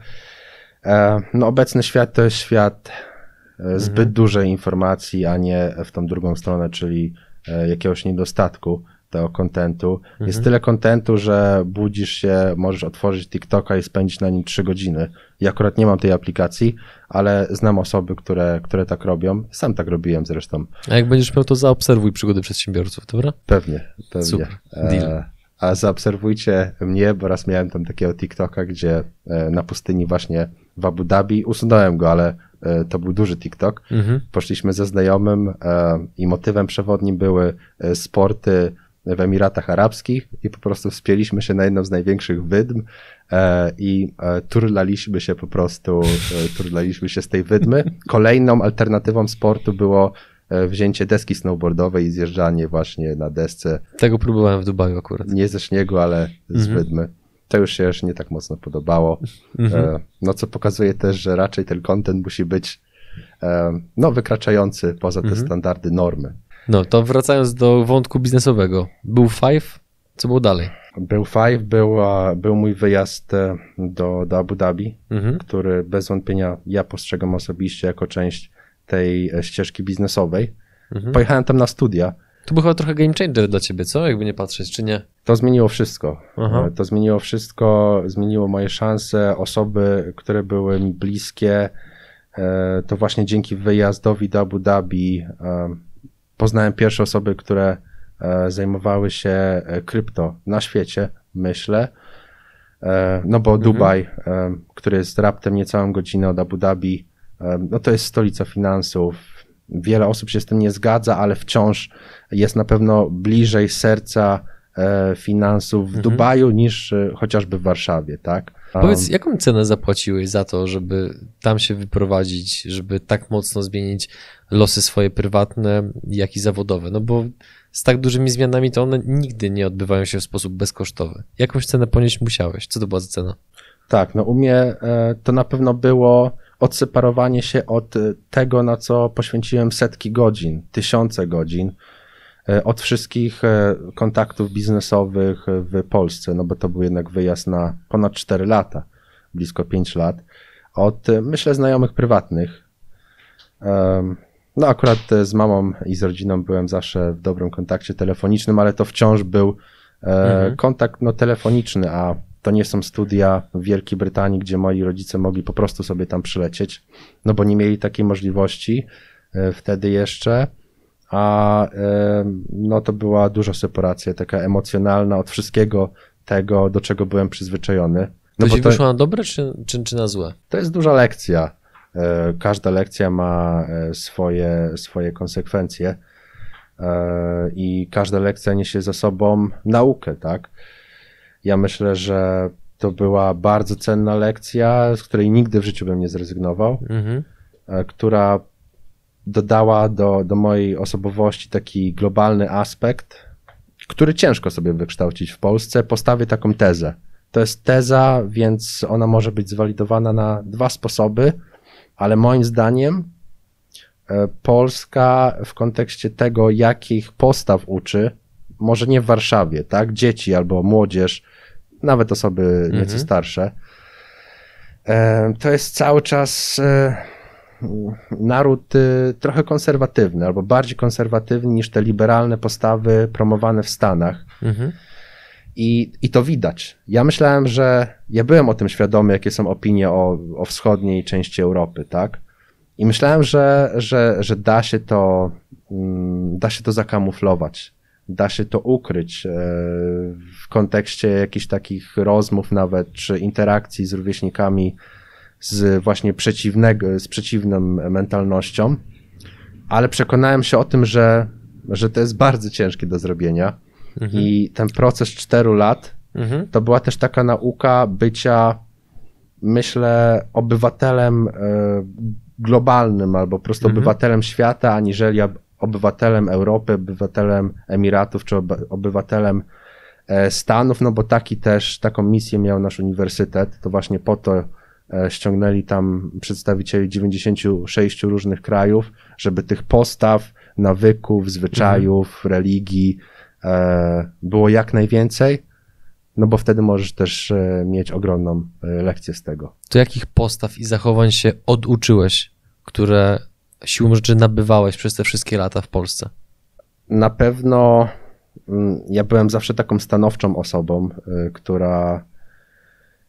Speaker 2: E, No, obecny świat to jest świat e, zbyt
Speaker 1: Mhm.
Speaker 2: dużej informacji, a nie w tą drugą stronę, czyli jakiegoś niedostatku tego kontentu. Jest
Speaker 1: Mhm.
Speaker 2: tyle kontentu, że budzisz się, możesz otworzyć TikToka i spędzić na nim trzy godziny. Ja akurat nie mam tej aplikacji, ale znam osoby, które, które tak robią. Sam tak robiłem zresztą.
Speaker 1: A jak będziesz miał, to zaobserwuj przygody przedsiębiorców, dobra?
Speaker 2: Pewnie, pewnie.
Speaker 1: Super, deal.
Speaker 2: E, a zaobserwujcie mnie, bo raz miałem tam takiego TikToka, gdzie e, na pustyni właśnie w Abu Dhabi, usunąłem go, ale e, to był duży TikTok.
Speaker 1: Mhm.
Speaker 2: Poszliśmy ze znajomym e, i motywem przewodnim były sporty w Emiratach Arabskich i po prostu wspięliśmy się na jedną z największych wydm i turlaliśmy się po prostu, turlaliśmy się z tej wydmy. Kolejną alternatywą sportu było wzięcie deski snowboardowej i zjeżdżanie właśnie na desce,
Speaker 1: Tego próbowałem w Dubaju akurat.
Speaker 2: nie ze śniegu, ale z
Speaker 1: Mhm.
Speaker 2: To już się już nie tak mocno podobało.
Speaker 1: Mhm.
Speaker 2: E, No co pokazuje też, że raczej ten content musi być e, no, wykraczający poza te
Speaker 1: Mhm.
Speaker 2: standardy normy.
Speaker 1: No, to wracając do wątku biznesowego. Był Five, co było dalej?
Speaker 2: Był Five, był, był mój wyjazd e, do, do Abu Dhabi,
Speaker 1: Mhm.
Speaker 2: który bez wątpienia ja postrzegam osobiście jako część tej e, ścieżki biznesowej. Mhm. Pojechałem tam na studia.
Speaker 1: To był chyba trochę game changer dla ciebie, co? Jakby nie patrzeć, czy nie?
Speaker 2: To zmieniło wszystko. Aha. To zmieniło wszystko, zmieniło moje szanse, osoby, które były mi bliskie. E, to właśnie dzięki wyjazdowi do Abu Dhabi e, poznałem pierwsze osoby, które e, zajmowały się krypto na świecie, myślę. No bo mhm. Dubaj, który jest raptem niecałą godzinę od Abu Dhabi, no to jest stolica finansów. Wiele osób się z tym nie zgadza, ale wciąż jest na pewno bliżej serca finansów w mhm. Dubaju niż chociażby w Warszawie, tak?
Speaker 1: Powiedz, jaką cenę zapłaciłeś za to, żeby tam się wyprowadzić, żeby tak mocno zmienić losy swoje prywatne, jak i zawodowe? No bo z tak dużymi zmianami to one nigdy nie odbywają się w sposób bezkosztowy. Jakąś cenę ponieść musiałeś? Co to była za cena?
Speaker 2: Tak, no u mnie e, to na pewno było odseparowanie się od tego, na co poświęciłem setki godzin, tysiące godzin E, od wszystkich e, kontaktów biznesowych w Polsce, no bo to był jednak wyjazd na ponad 4 lata, blisko 5 lat, od e, myślę znajomych prywatnych. No akurat z mamą i z rodziną byłem zawsze w dobrym kontakcie telefonicznym, ale to wciąż był mhm. kontakt no, telefoniczny, a to nie są studia w Wielkiej Brytanii, gdzie moi rodzice mogli po prostu sobie tam przylecieć, no bo nie mieli takiej możliwości wtedy jeszcze a no to była duża separacja, taka emocjonalna od wszystkiego tego, do czego byłem przyzwyczajony.
Speaker 1: No to się to, wyszło na dobre czy, czy, czy na złe?
Speaker 2: To jest duża lekcja. E, każda lekcja ma e, swoje, swoje konsekwencje e, i każda lekcja niesie za sobą naukę, tak? Ja myślę, że to była bardzo cenna lekcja, z której nigdy w życiu bym nie zrezygnował, mhm. która dodała do, do mojej osobowości taki globalny aspekt, który ciężko sobie wykształcić w Polsce. Postawię taką tezę. To jest teza, więc ona może być zwalidowana na dwa sposoby, ale moim zdaniem e, Polska w kontekście tego, jakich postaw uczy, może nie w Warszawie, tak? Dzieci albo młodzież, nawet osoby nieco mhm. starsze, e, to jest cały czas e, naród y, trochę konserwatywny, albo bardziej konserwatywny niż te liberalne postawy promowane w Stanach. Mhm. I, I to widać. Ja myślałem, że ja byłem o tym świadomy, jakie są opinie o, o wschodniej części Europy, tak? I myślałem, że, że, że da się to, mm, da się to zakamuflować, da się to ukryć e, w kontekście jakichś takich rozmów nawet, czy interakcji z rówieśnikami z właśnie przeciwnego, z przeciwną mentalnością, ale przekonałem się o tym, że, że to jest bardzo ciężkie do zrobienia mhm. i ten proces czteru lat mhm. to była też taka nauka bycia, myślę, obywatelem e, globalnym albo po prostu mhm. obywatelem świata, aniżeli obywatelem Europy, obywatelem Emiratów czy obywatelem e, Stanów, no bo taki też, taką misję miał nasz uniwersytet, to właśnie po to E, ściągnęli tam przedstawicieli 96 różnych krajów, żeby tych postaw, nawyków, zwyczajów, mhm. religii e, było jak najwięcej, no bo wtedy możesz też mieć ogromną lekcję z tego.
Speaker 1: To jakich postaw i zachowań się oduczyłeś, które siłą rzeczy nabywałeś przez te wszystkie lata w Polsce?
Speaker 2: Na pewno mm, ja byłem zawsze taką stanowczą osobą, która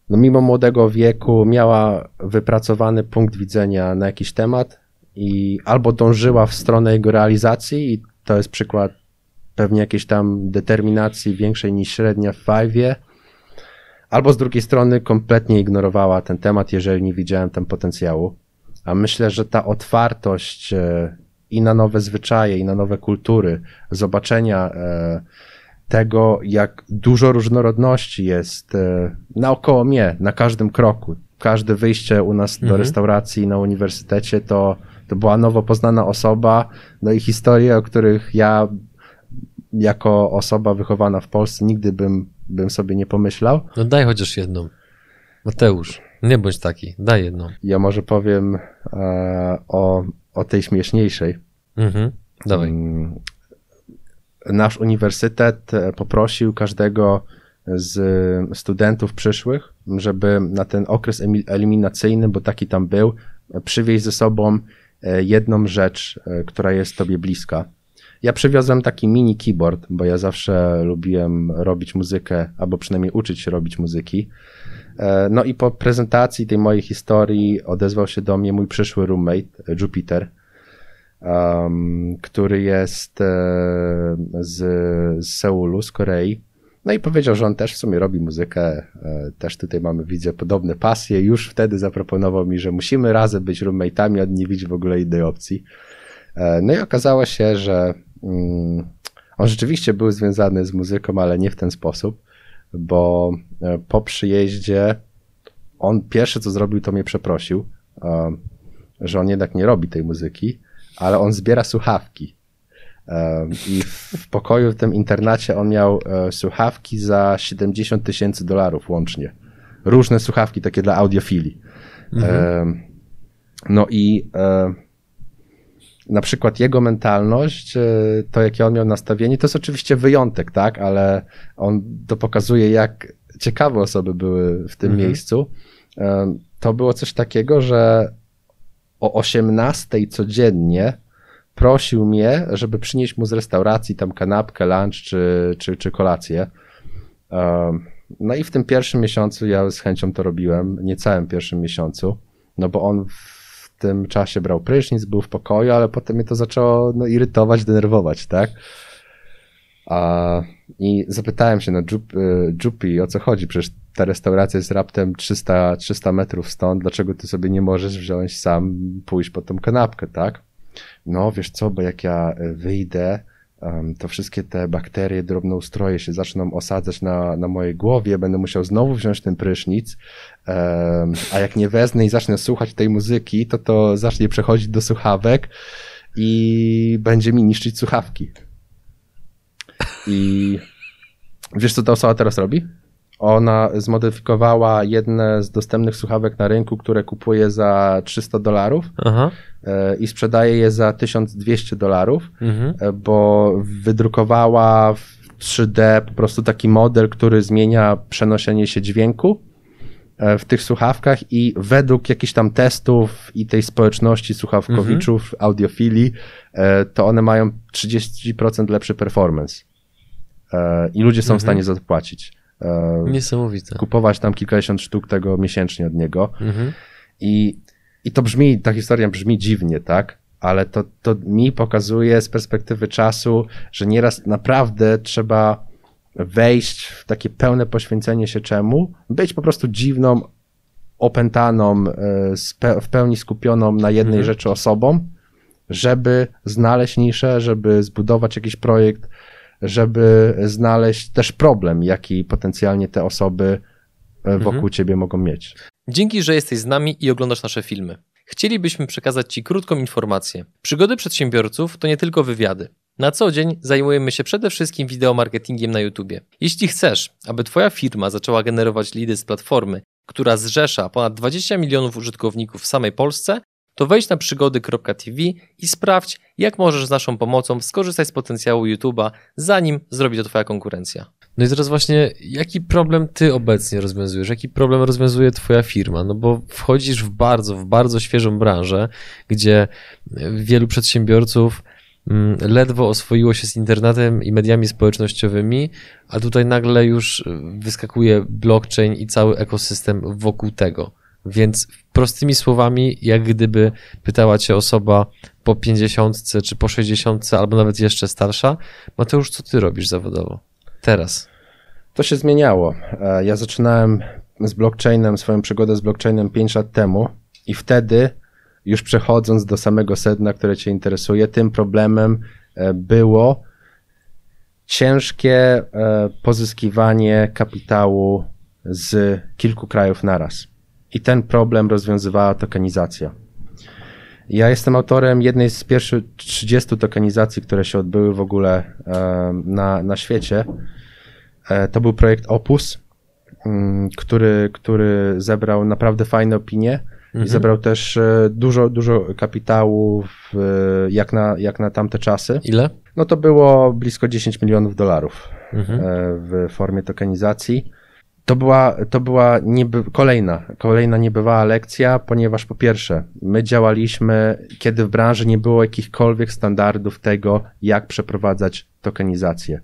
Speaker 2: no mimo młodego wieku miała wypracowany punkt widzenia na jakiś temat i albo dążyła w stronę jego realizacji i to jest przykład pewnie jakiejś tam determinacji większej niż średnia w Five'ie, albo z drugiej strony kompletnie ignorowała ten temat, jeżeli nie widziałem tam potencjału. A myślę, że ta otwartość e, i na nowe zwyczaje, i na nowe kultury, zobaczenia e, tego, jak dużo różnorodności jest e, naokoło mnie, na każdym kroku. Każde wyjście u nas mhm. do restauracji na uniwersytecie to, to była nowo poznana osoba, no i historie, o których ja jako osoba wychowana w Polsce nigdy bym, bym sobie nie pomyślał.
Speaker 1: No daj chociaż jedną. Mateusz, nie bądź taki, daj jedną.
Speaker 2: Ja może powiem e, o, o tej śmieszniejszej. Mhm,
Speaker 1: dawaj. Mm,
Speaker 2: nasz uniwersytet e, poprosił każdego z studentów przyszłych, żeby na ten okres eliminacyjny, bo taki tam był, przywieźć ze sobą jedną rzecz, która jest tobie bliska. Ja przywiozłem taki mini keyboard, bo ja zawsze lubiłem robić muzykę, albo przynajmniej uczyć się robić muzyki. No i po prezentacji tej mojej historii odezwał się do mnie mój przyszły roommate, Jupiter, um, który jest z, z Seulu, z Korei. No i powiedział, że on też w sumie robi muzykę, e, też tutaj mamy, widzę, podobne pasje. Już wtedy zaproponował mi, że musimy razem być roommate'ami, on nie widzi w ogóle innej opcji. E, no i okazało się, że mm, on rzeczywiście był związany z muzyką, ale nie w ten sposób, bo e, po przyjeździe on pierwsze co zrobił, to mnie przeprosił, że on jednak nie robi tej muzyki, ale on zbiera słuchawki. I w pokoju w tym internacie on miał e, słuchawki za 70 tysięcy dolarów łącznie. Różne słuchawki, takie dla audiofili. Mhm. No i e, na przykład jego mentalność, e, to jakie on miał nastawienie, to jest oczywiście wyjątek, tak, ale on to pokazuje, jak ciekawe osoby były w tym mhm. miejscu. To było coś takiego, że o 18 codziennie prosił mnie, żeby przynieść mu z restauracji tam kanapkę, lunch czy, czy, czy kolację. No i w tym pierwszym miesiącu ja z chęcią to robiłem, nie całym pierwszym miesiącu, no bo on w tym czasie brał prysznic, był w pokoju, ale potem mnie to zaczęło no, irytować, denerwować, tak? A, I zapytałem się na Jupi, o co chodzi, przecież ta restauracja jest raptem 300, 300 metrów stąd, dlaczego ty sobie nie możesz wziąć sam, pójść po tą kanapkę, tak? no wiesz co, bo jak ja e, wyjdę, to wszystkie te bakterie, drobnoustroje się zaczną osadzać na, na mojej głowie, będę musiał znowu wziąć ten prysznic, a jak nie wezmę i zacznę słuchać tej muzyki, to to zacznie przechodzić do słuchawek i będzie mi niszczyć słuchawki. I wiesz, co ta osoba teraz robi? Ona zmodyfikowała jedne z dostępnych słuchawek na rynku, które kupuje za 300 dolarów e, i sprzedaje je za 1200 dolarów, mhm. E, bo wydrukowała w 3D po prostu taki model, który zmienia przenoszenie się dźwięku e, w tych słuchawkach i według jakichś tam testów i tej społeczności słuchawkowiczów, mhm. audiofilii, to one mają 30% lepszy performance. I ludzie są mhm. w stanie za to płacić.
Speaker 1: E, Niesamowite.
Speaker 2: Kupować tam kilkadziesiąt sztuk tego miesięcznie od niego. Mhm. I, I to brzmi, ta historia brzmi dziwnie, tak? Ale to, to mi pokazuje z perspektywy czasu, że nieraz naprawdę trzeba wejść w takie pełne poświęcenie się czemu, być po prostu dziwną, opętaną, e, w pełni skupioną na jednej mhm. rzeczy osobą, żeby znaleźć niszę, żeby zbudować jakiś projekt, żeby znaleźć też problem, jaki potencjalnie te osoby e, wokół mhm. ciebie mogą mieć.
Speaker 1: Dzięki, że jesteś z nami i oglądasz nasze filmy. Chcielibyśmy przekazać Ci krótką informację. Przygody przedsiębiorców to nie tylko wywiady. Na co dzień zajmujemy się przede wszystkim wideomarketingiem na YouTube. Jeśli chcesz, aby Twoja firma zaczęła generować lidy z platformy, która zrzesza ponad 20 milionów użytkowników w samej Polsce, to wejdź na przygody.tv i sprawdź, jak możesz z naszą pomocą skorzystać z potencjału YouTube'a, zanim zrobi to Twoja konkurencja. No i teraz właśnie, jaki problem Ty obecnie rozwiązujesz? Jaki problem rozwiązuje Twoja firma? No bo wchodzisz w bardzo, w bardzo świeżą branżę, gdzie wielu przedsiębiorców mm, ledwo oswoiło się z internetem i mediami społecznościowymi, a tutaj nagle już wyskakuje blockchain i cały ekosystem wokół tego. Więc prostymi słowami, jak gdyby pytała cię osoba po 50 czy po 60, albo nawet jeszcze starsza, Mateusz, co ty robisz zawodowo? Teraz.
Speaker 2: To się zmieniało. E, ja zaczynałem z blockchainem, swoją przygodę z blockchainem 5 lat temu i wtedy, już przechodząc do samego sedna, które cię interesuje, tym problemem e, było ciężkie e, pozyskiwanie kapitału z kilku krajów naraz i ten problem rozwiązywała tokenizacja. Ja jestem autorem jednej z pierwszych 30 tokenizacji, które się odbyły w ogóle na, na świecie. E, to był projekt Opus, mm, który, który zebrał naprawdę fajne opinie mhm. i zebrał też e, dużo, dużo kapitału w, jak, na, jak na tamte czasy.
Speaker 1: Ile?
Speaker 2: No to było blisko 10 milionów dolarów mhm. E, w formie tokenizacji. To była, to była nieby, kolejna, kolejna niebywała lekcja, ponieważ po pierwsze, my działaliśmy, kiedy w branży nie było jakichkolwiek standardów tego, jak przeprowadzać tokenizację.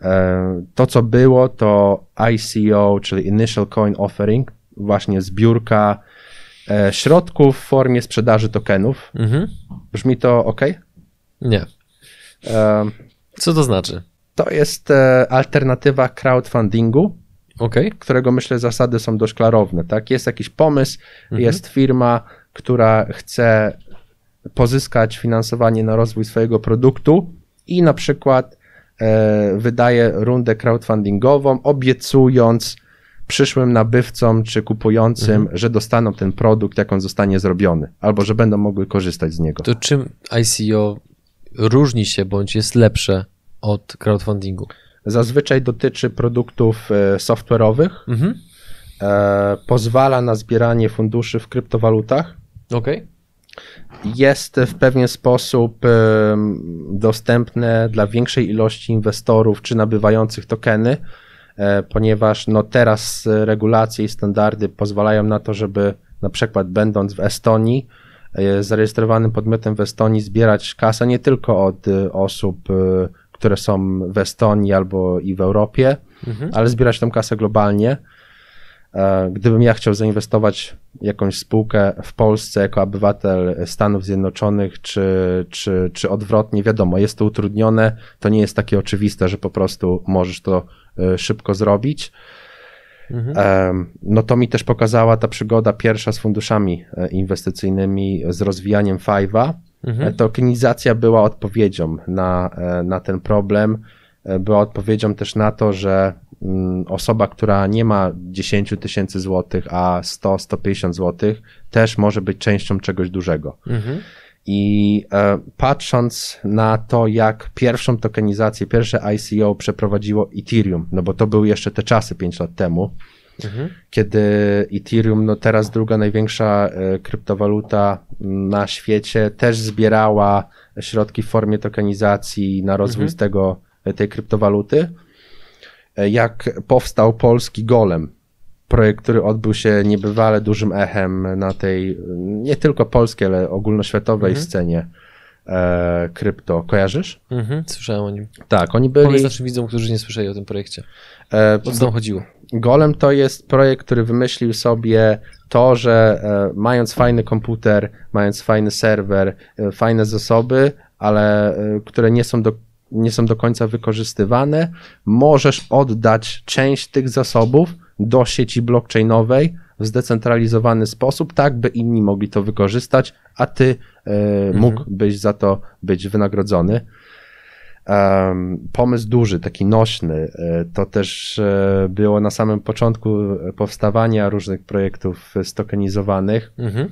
Speaker 2: E, to, co było, to ICO, czyli Initial Coin Offering, właśnie zbiórka e, środków w formie sprzedaży tokenów.
Speaker 1: Mhm.
Speaker 2: Brzmi to ok?
Speaker 1: Nie.
Speaker 2: E,
Speaker 1: Co to znaczy?
Speaker 2: To jest alternatywa crowdfundingu,
Speaker 1: Okej.
Speaker 2: którego myślę zasady są dość klarowne. Tak? Jest jakiś pomysł, jest firma, która chce pozyskać finansowanie na rozwój swojego produktu i na przykład e, wydaje rundę crowdfundingową, obiecując przyszłym nabywcom czy kupującym, że dostaną ten produkt, jak on zostanie zrobiony, albo że będą mogły korzystać z niego.
Speaker 1: To czym ICO różni się bądź jest lepsze od crowdfundingu?
Speaker 2: Zazwyczaj dotyczy produktów e, software'owych,
Speaker 1: Mhm.
Speaker 2: e, pozwala na zbieranie funduszy w kryptowalutach,
Speaker 1: Okej.
Speaker 2: jest w pewien sposób em, dostępne dla większej ilości inwestorów czy nabywających tokeny, e, ponieważ no teraz e, regulacje i standardy pozwalają na to, żeby na przykład będąc w Estonii, e, zarejestrowanym podmiotem w Estonii zbierać kasę nie tylko od e, osób, e, które są w Estonii albo i w Europie,
Speaker 1: Mhm.
Speaker 2: ale zbierać tą kasę globalnie. E, Gdybym ja chciał zainwestować jakąś spółkę w Polsce jako obywatel Stanów Zjednoczonych, czy, czy, czy odwrotnie, wiadomo, jest to utrudnione, to nie jest takie oczywiste, że po prostu możesz to e, szybko zrobić.
Speaker 1: Mhm.
Speaker 2: Em, No to mi też pokazała ta przygoda pierwsza z funduszami e, inwestycyjnymi, z rozwijaniem Five'a.
Speaker 1: Mhm.
Speaker 2: Tokenizacja była odpowiedzią na, e, na ten problem. E, Była odpowiedzią też na to, że mm, osoba, która nie ma 10 tysięcy złotych, a 100-150 złotych, też może być częścią czegoś dużego.
Speaker 1: Mhm.
Speaker 2: I e, patrząc na to, jak pierwszą tokenizację, pierwsze ICO przeprowadziło Ethereum, no bo to były jeszcze te czasy 5 lat temu,
Speaker 1: Mhm.
Speaker 2: kiedy Ethereum, no teraz druga największa e, kryptowaluta na świecie, też zbierała środki w formie tokenizacji na rozwój
Speaker 1: Mhm.
Speaker 2: z tego, tej kryptowaluty. E, Jak powstał polski Golem, projekt, który odbył się niebywale dużym echem na tej, nie tylko polskiej, ale ogólnoświatowej
Speaker 1: Mhm.
Speaker 2: scenie e, krypto. Kojarzysz?
Speaker 1: Mhm. Słyszałem o nim.
Speaker 2: Tak, oni byli...
Speaker 1: Powiedz naszym widzom, którzy nie słyszeli o tym projekcie.
Speaker 2: E,
Speaker 1: O co tam chodziło?
Speaker 2: Golem to jest projekt, który wymyślił sobie to, że e, mając fajny komputer, mając fajny serwer, e, fajne zasoby, ale e, które nie są do, nie są do końca wykorzystywane, możesz oddać część tych zasobów do sieci blockchainowej w zdecentralizowany sposób, tak by inni mogli to wykorzystać, a ty e, mógłbyś za to być wynagrodzony. Um, pomysł duży, taki nośny, e, to też e, było na samym początku powstawania różnych projektów stokenizowanych.
Speaker 1: Mhm.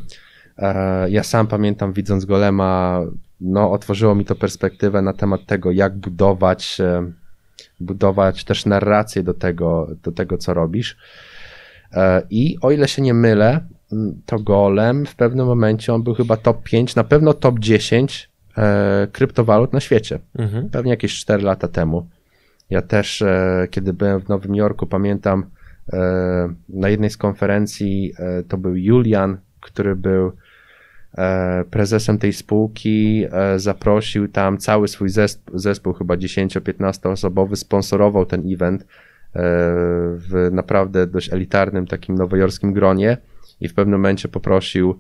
Speaker 2: Ja sam pamiętam, widząc Golema, no, otworzyło mi to perspektywę na temat tego, jak budować, budować też narrację do tego, do tego, co robisz. I o ile się nie mylę, to Golem w pewnym momencie on był chyba top 5, na pewno top 10 e, kryptowalut na świecie
Speaker 1: Mhm.
Speaker 2: pewnie jakieś 4 lata temu. Ja też, e, kiedy byłem w Nowym Jorku, pamiętam e, na jednej z konferencji to był Julian, który był prezesem tej spółki, zaprosił tam cały swój zespół, zespół chyba 10-15 osobowy, sponsorował ten event w naprawdę dość elitarnym takim nowojorskim gronie i w pewnym momencie poprosił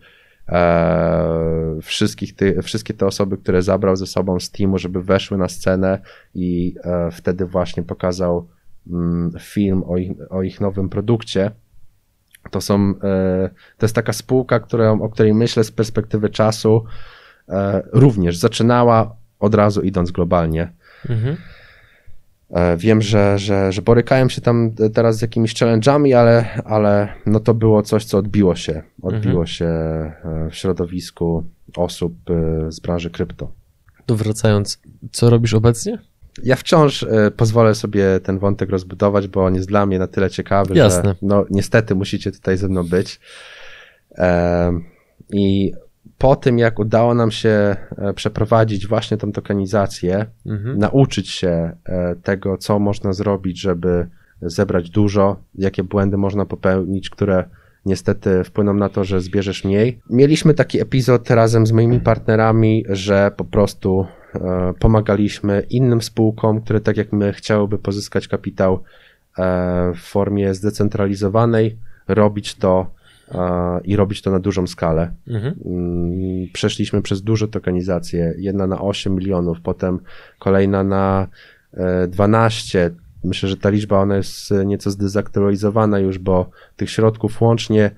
Speaker 2: e, wszystkich ty, wszystkie te osoby, które zabrał ze sobą z teamu, żeby weszły na scenę i e, wtedy właśnie pokazał mm, film o ich, o ich nowym produkcie. To są, e, to jest taka spółka, którą, o której myślę z perspektywy czasu, e, również zaczynała od razu idąc globalnie.
Speaker 1: Mhm.
Speaker 2: E, Wiem, że, że, że borykają się tam teraz z jakimiś challenge'ami, ale, ale no to było coś, co odbiło się. Odbiło się e, w środowisku osób e, z branży krypto.
Speaker 1: To wracając, co robisz obecnie?
Speaker 2: Ja wciąż pozwolę sobie ten wątek rozbudować, bo on jest dla mnie na tyle ciekawy,
Speaker 1: Jasne.
Speaker 2: że no, niestety musicie tutaj ze mną być. I po tym, jak udało nam się e, przeprowadzić właśnie tą tokenizację,
Speaker 1: Mhm.
Speaker 2: nauczyć się e, tego, co można zrobić, żeby zebrać dużo, jakie błędy można popełnić, które niestety wpłyną na to, że zbierzesz mniej. Mieliśmy taki epizod razem z moimi partnerami, że po prostu e, pomagaliśmy innym spółkom, które tak jak my chciałyby pozyskać kapitał w formie zdecentralizowanej, robić to i robić to na dużą skalę.
Speaker 1: Mhm.
Speaker 2: Mm, Przeszliśmy przez duże tokenizacje, jedna na 8 milionów, potem kolejna na e, 12. Myślę, że ta liczba ona jest nieco zdezaktualizowana już, bo tych środków łącznie,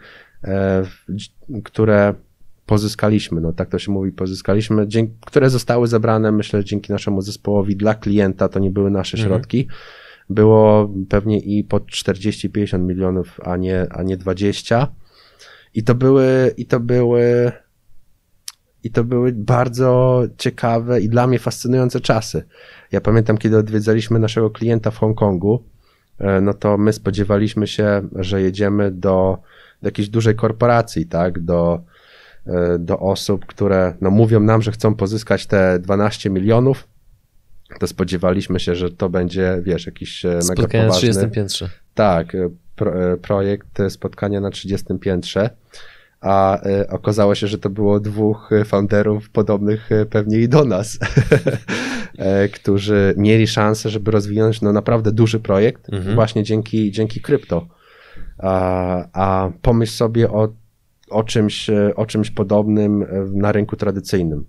Speaker 2: e, które pozyskaliśmy, no tak to się mówi, pozyskaliśmy, dzięki, które zostały zebrane, myślę, dzięki naszemu zespołowi dla klienta, to nie były nasze
Speaker 1: Mhm.
Speaker 2: środki, było pewnie i po 40-50 milionów, a nie, a nie 20. I to były, i to były, i to były bardzo ciekawe i dla mnie fascynujące czasy. Ja pamiętam, kiedy odwiedzaliśmy naszego klienta w Hongkongu, e, no to my spodziewaliśmy się, że jedziemy do, do jakiejś dużej korporacji, tak, do, e, do osób, które no, mówią nam, że chcą pozyskać te 12 milionów, to spodziewaliśmy się, że to będzie, wiesz, jakiś e, mega poważny...
Speaker 1: 30 piętrze.
Speaker 2: Tak, projekt e, spotkania na 30 piętrze, a e, okazało się, że to było dwóch e, founderów podobnych e, pewnie i do nas, *laughs* e, którzy mieli szansę, żeby rozwinąć no, naprawdę duży projekt
Speaker 1: Mhm.
Speaker 2: właśnie dzięki, dzięki krypto. A, a pomyśl sobie o, o, czymś, e, o czymś podobnym e, na rynku tradycyjnym.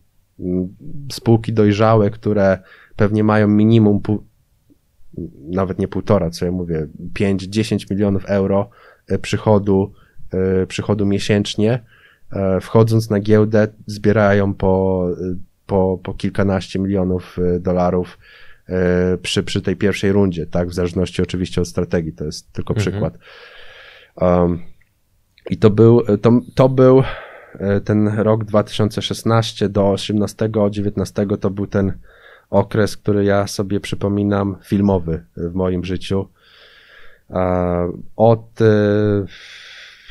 Speaker 2: Spółki dojrzałe, które pewnie mają minimum nawet nie półtora, co ja mówię, 5-10 milionów euro e, przychodu, e, przychodu miesięcznie. E, Wchodząc na giełdę, zbierają po, po, po kilkanaście milionów dolarów przy, przy tej pierwszej rundzie, tak? W zależności oczywiście od strategii, to jest tylko
Speaker 1: Mhm.
Speaker 2: przykład. Um, I to był, to, to był ten rok 2016 do 18-19 to był ten okres, który ja sobie przypominam filmowy w moim życiu. E, Od e,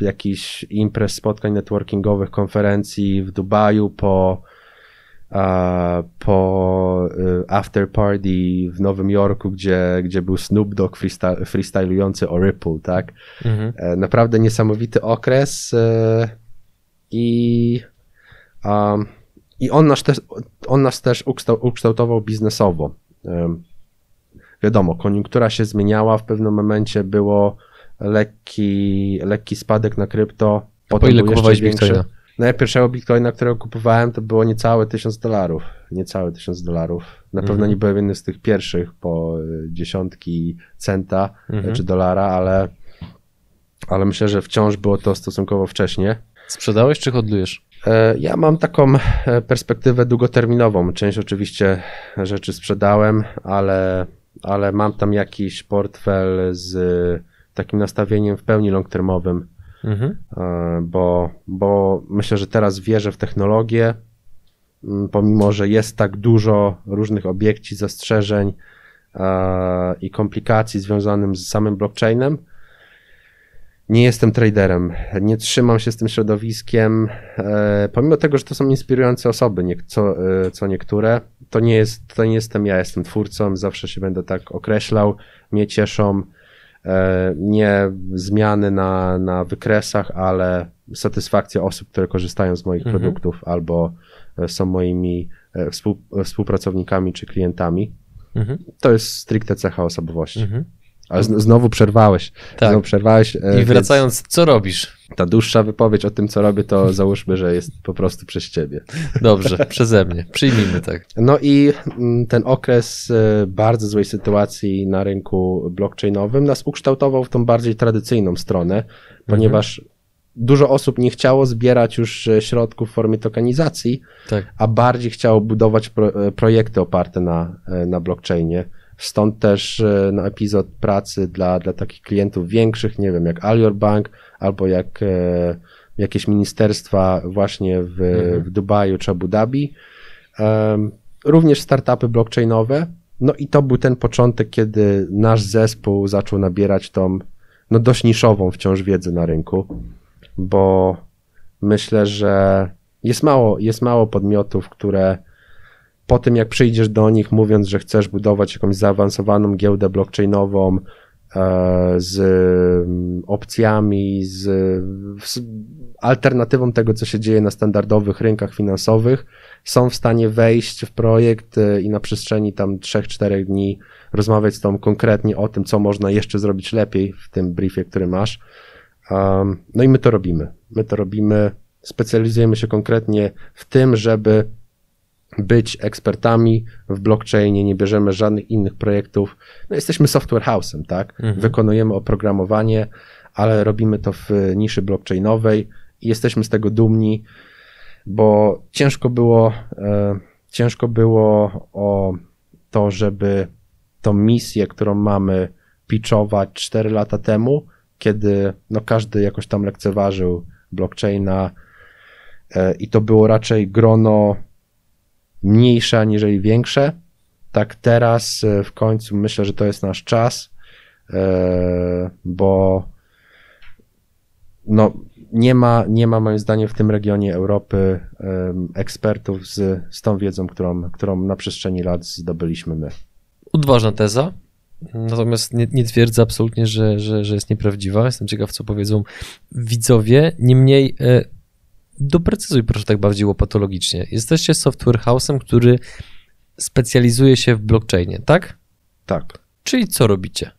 Speaker 2: jakichś imprez, spotkań networkingowych, konferencji w Dubaju po po y, after party w Nowym Jorku, gdzie, gdzie był Snoop Dogg freestyle, freestylujący o Ripple, tak?
Speaker 1: Mhm.
Speaker 2: E, Naprawdę niesamowity okres e, i, um, i on, nas też, on nas też ukształ- ukształtował biznesowo. Wiadomo, koniunktura się zmieniała, w pewnym momencie było lekki, lekki spadek na krypto.
Speaker 1: Po
Speaker 2: potem
Speaker 1: ile
Speaker 2: był jeszcze
Speaker 1: kupowałeś. Bitcoina?
Speaker 2: No ja pierwszego Bitcoina, którego kupowałem, to było niecałe tysiąc dolarów. Niecałe tysiąc dolarów. Na pewno
Speaker 1: Mhm.
Speaker 2: nie byłem jednym z tych pierwszych po y, dziesiątki centa
Speaker 1: Mhm.
Speaker 2: czy dolara, ale, ale myślę, że wciąż było to stosunkowo wcześnie.
Speaker 1: Sprzedałeś czy hodlujesz?
Speaker 2: E, Ja mam taką e, perspektywę długoterminową. Część oczywiście rzeczy sprzedałem, ale, ale mam tam jakiś portfel z takim nastawieniem w pełni long-termowym,
Speaker 1: Mhm.
Speaker 2: e, bo, bo myślę, że teraz wierzę w technologię, pomimo, że jest tak dużo różnych obiekcji, zastrzeżeń i komplikacji związanych z samym blockchainem. Nie jestem traderem, nie trzymam się z tym środowiskiem, e, pomimo tego, że to są inspirujące osoby, nie, co, e, co niektóre, to nie, jest, to nie jestem ja, jestem twórcą, zawsze się będę tak określał, mnie cieszą e, nie zmiany na, na wykresach, ale satysfakcja osób, które korzystają z moich
Speaker 1: Mhm.
Speaker 2: produktów albo są moimi współ, współpracownikami czy klientami.
Speaker 1: Mhm.
Speaker 2: To jest stricte cecha osobowości.
Speaker 1: Mhm.
Speaker 2: Ale znowu przerwałeś.
Speaker 1: Tak.
Speaker 2: Znowu przerwałeś. e,
Speaker 1: I wracając, co robisz?
Speaker 2: Ta dłuższa wypowiedź o tym, co robię, to *laughs* załóżmy, że jest po prostu przez ciebie.
Speaker 1: Dobrze, przeze mnie. Przyjmijmy tak.
Speaker 2: No i mm, ten okres e, bardzo złej sytuacji na rynku blockchainowym nas ukształtował w tą bardziej tradycyjną stronę, ponieważ dużo osób nie chciało zbierać już e, środków w formie tokenizacji,
Speaker 1: Tak.
Speaker 2: a bardziej chciało budować pro, projekty oparte na, na blockchainie. Stąd też no, epizod pracy dla, dla takich klientów większych, nie wiem, jak Alior Bank albo jak e, jakieś ministerstwa właśnie w,
Speaker 1: Mhm.
Speaker 2: w Dubaju czy Abu Dhabi. Również startupy blockchainowe. No i to był ten początek, kiedy nasz zespół zaczął nabierać tą no dość niszową wciąż wiedzę na rynku, bo myślę, że jest mało, jest mało podmiotów, które po tym jak przyjdziesz do nich mówiąc, że chcesz budować jakąś zaawansowaną giełdę blockchainową, z opcjami, z, z alternatywą tego, co się dzieje na standardowych rynkach finansowych, są w stanie wejść w projekt e, i na przestrzeni tam 3-4 dni rozmawiać z tą konkretnie o tym, co można jeszcze zrobić lepiej w tym briefie, który masz. No i my to robimy. My to robimy, specjalizujemy się konkretnie w tym, żeby być ekspertami w blockchainie, nie bierzemy żadnych innych projektów. No jesteśmy software house'em, tak? Mhm. Wykonujemy oprogramowanie, ale robimy to w niszy blockchainowej i jesteśmy z tego dumni, bo ciężko było, e, ciężko było o to, żeby tą misję, którą mamy pitchować 4 lata temu, kiedy no każdy jakoś tam lekceważył blockchaina e, i to było raczej grono mniejsze aniżeli większe. Tak teraz e, w końcu myślę, że to jest nasz czas, e, bo no, nie ma, nie ma moim zdaniem w tym regionie Europy ekspertów z, z tą wiedzą, którą, którą na przestrzeni lat zdobyliśmy my.
Speaker 1: Odważna teza, natomiast nie, nie twierdzę absolutnie, że, że, że jest nieprawdziwa. Jestem ciekaw, co powiedzą widzowie. Niemniej e, doprecyzuj proszę tak bardziej łopatologicznie. Jesteście software house'em, który specjalizuje się w blockchainie, tak?
Speaker 2: Tak.
Speaker 1: Czyli co robicie?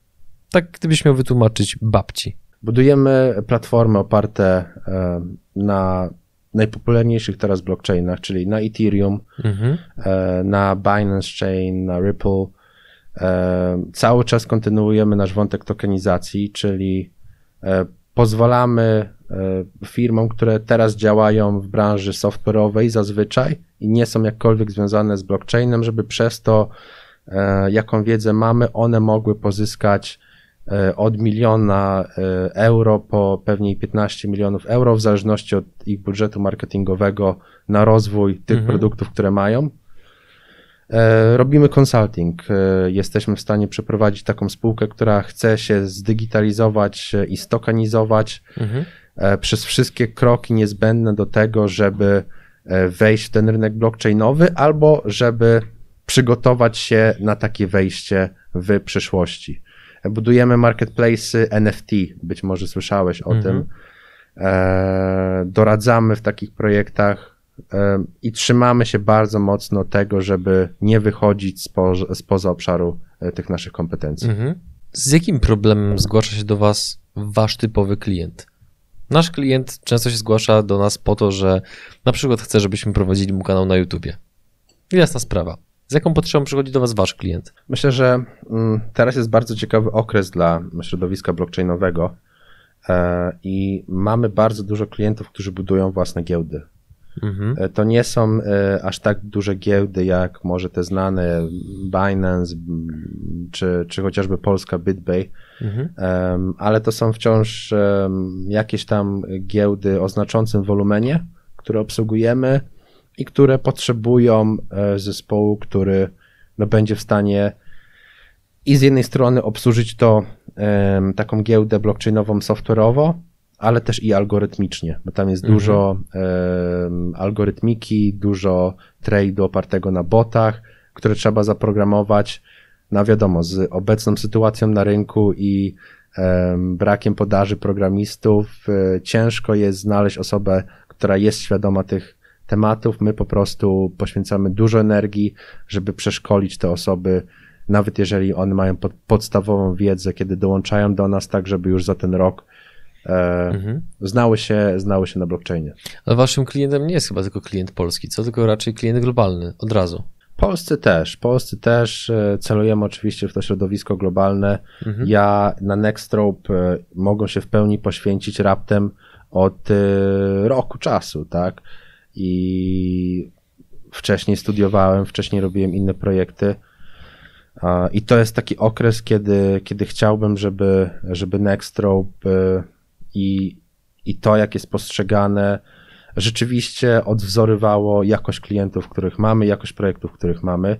Speaker 1: Tak, gdybyś miał wytłumaczyć babci.
Speaker 2: Budujemy platformy oparte e, na najpopularniejszych teraz blockchainach, czyli na Ethereum, mhm. E, na Binance Chain, na Ripple. E, cały czas kontynuujemy nasz wątek tokenizacji, czyli pozwalamy firmom, które teraz działają w branży software'owej zazwyczaj i nie są jakkolwiek związane z blockchainem, żeby przez to, jaką wiedzę mamy, one mogły pozyskać E, od miliona e, euro po pewnie 15 milionów euro, w zależności od ich budżetu marketingowego na rozwój tych mhm. produktów, które mają. E, robimy consulting. Jesteśmy w stanie przeprowadzić taką spółkę, która chce się zdigitalizować i stokanizować mhm. Przez wszystkie kroki niezbędne do tego, żeby wejść w ten rynek blockchainowy albo żeby przygotować się na takie wejście w przyszłości. Budujemy marketplace NFT, być może słyszałeś o tym. Mhm. E, doradzamy w takich projektach e, i trzymamy się bardzo mocno tego, żeby nie wychodzić spo, spoza obszaru e, tych naszych kompetencji. Mhm.
Speaker 1: Z jakim problemem zgłasza się do Was Wasz typowy klient? Nasz klient często się zgłasza do nas po to, że na przykład chce, żebyśmy prowadzili mu kanał na YouTubie. Jasna sprawa. Z jaką potrzebą przychodzi do Was Wasz klient?
Speaker 2: Myślę, że mm, teraz jest bardzo ciekawy okres dla środowiska blockchainowego e, i mamy bardzo dużo klientów, którzy budują własne giełdy. Mhm. E, to nie są e, aż tak duże giełdy, jak może te znane Binance czy, czy chociażby polska BitBay, mhm. ale to są wciąż jakieś tam giełdy o znaczącym wolumenie, które obsługujemy i które potrzebują e, zespołu, który no, będzie w stanie i z jednej strony obsłużyć to taką giełdę blockchainową software'owo, ale też i algorytmicznie, bo tam jest mhm. dużo um, algorytmiki, dużo trade'u opartego na botach, które trzeba zaprogramować. No wiadomo, z obecną sytuacją na rynku i um, brakiem podaży programistów, um, ciężko jest znaleźć osobę, która jest świadoma tych tematów. My po prostu poświęcamy dużo energii, żeby przeszkolić te osoby, nawet jeżeli one mają pod, podstawową wiedzę, kiedy dołączają do nas, tak żeby już za ten rok mhm. znały, się, znały się na blockchainie.
Speaker 1: Ale waszym klientem nie jest chyba tylko klient polski, co tylko raczej klient globalny, od razu.
Speaker 2: Polscy też, Polscy też e, celujemy oczywiście w to środowisko globalne. Mhm. Ja na Nextrope e, mogą się w pełni poświęcić raptem od e, roku czasu, tak? i wcześniej studiowałem, wcześniej robiłem inne projekty. I to jest taki okres, kiedy, kiedy chciałbym, żeby, żeby Nextrope i, i to, jak jest postrzegane, rzeczywiście odwzorywało jakość klientów, których mamy, jakość projektów, których mamy,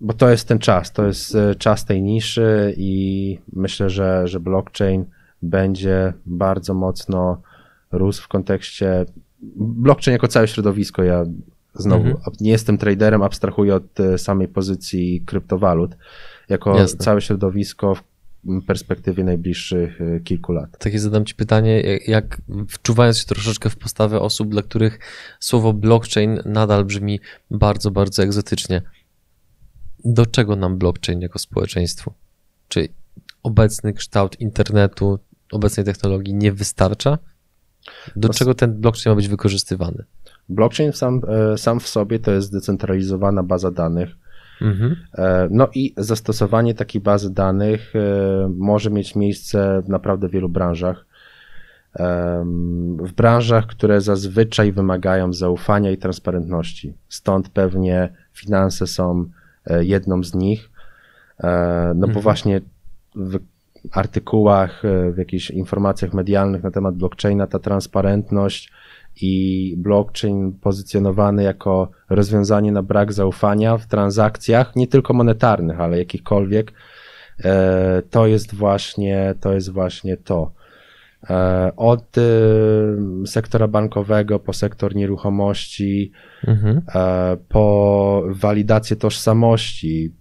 Speaker 2: bo to jest ten czas, to jest y, czas tej niszy i myślę, że, że blockchain będzie bardzo mocno rósł w kontekście blockchain jako całe środowisko, ja znowu mhm. nie jestem traderem, abstrahuję od e, samej pozycji kryptowalut. Jako Jasne. całe środowisko perspektywie najbliższych e, kilku lat.
Speaker 1: Takie zadam Ci pytanie, jak wczuwając się troszeczkę w postawę osób, dla których słowo blockchain nadal brzmi bardzo, bardzo egzotycznie. Do czego nam blockchain jako społeczeństwo? Czy obecny kształt internetu, obecnej technologii nie wystarcza? Do czego ten blockchain ma być wykorzystywany?
Speaker 2: Blockchain sam, e, sam w sobie to jest zdecentralizowana baza danych. Mhm. E, no i zastosowanie takiej bazy danych e, może mieć miejsce w naprawdę wielu branżach. W branżach, które zazwyczaj wymagają zaufania i transparentności. Stąd pewnie finanse są jedną z nich. No bo mhm. właśnie w artykułach, w jakichś informacjach medialnych na temat blockchaina ta transparentność i blockchain pozycjonowany jako rozwiązanie na brak zaufania w transakcjach, nie tylko monetarnych, ale jakichkolwiek, e, to jest właśnie to. Jest właśnie to. E, od e, sektora bankowego po sektor nieruchomości, mhm. po walidację tożsamości,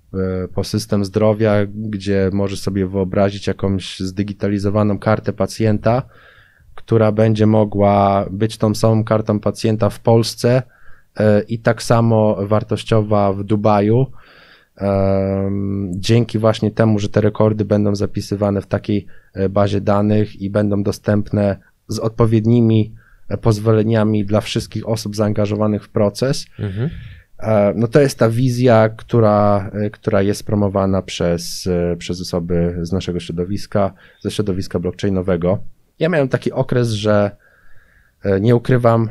Speaker 2: po system zdrowia, gdzie możesz sobie wyobrazić jakąś zdigitalizowaną kartę pacjenta, która będzie mogła być tą samą kartą pacjenta w Polsce e, i tak samo wartościowa w Dubaju. Dzięki właśnie temu, że te rekordy będą zapisywane w takiej e, bazie danych i będą dostępne z odpowiednimi e, pozwoleniami dla wszystkich osób zaangażowanych w proces, mhm. no to jest ta wizja, która, która jest promowana przez, przez osoby z naszego środowiska, ze środowiska blockchainowego. Ja miałem taki okres, że e, nie ukrywam,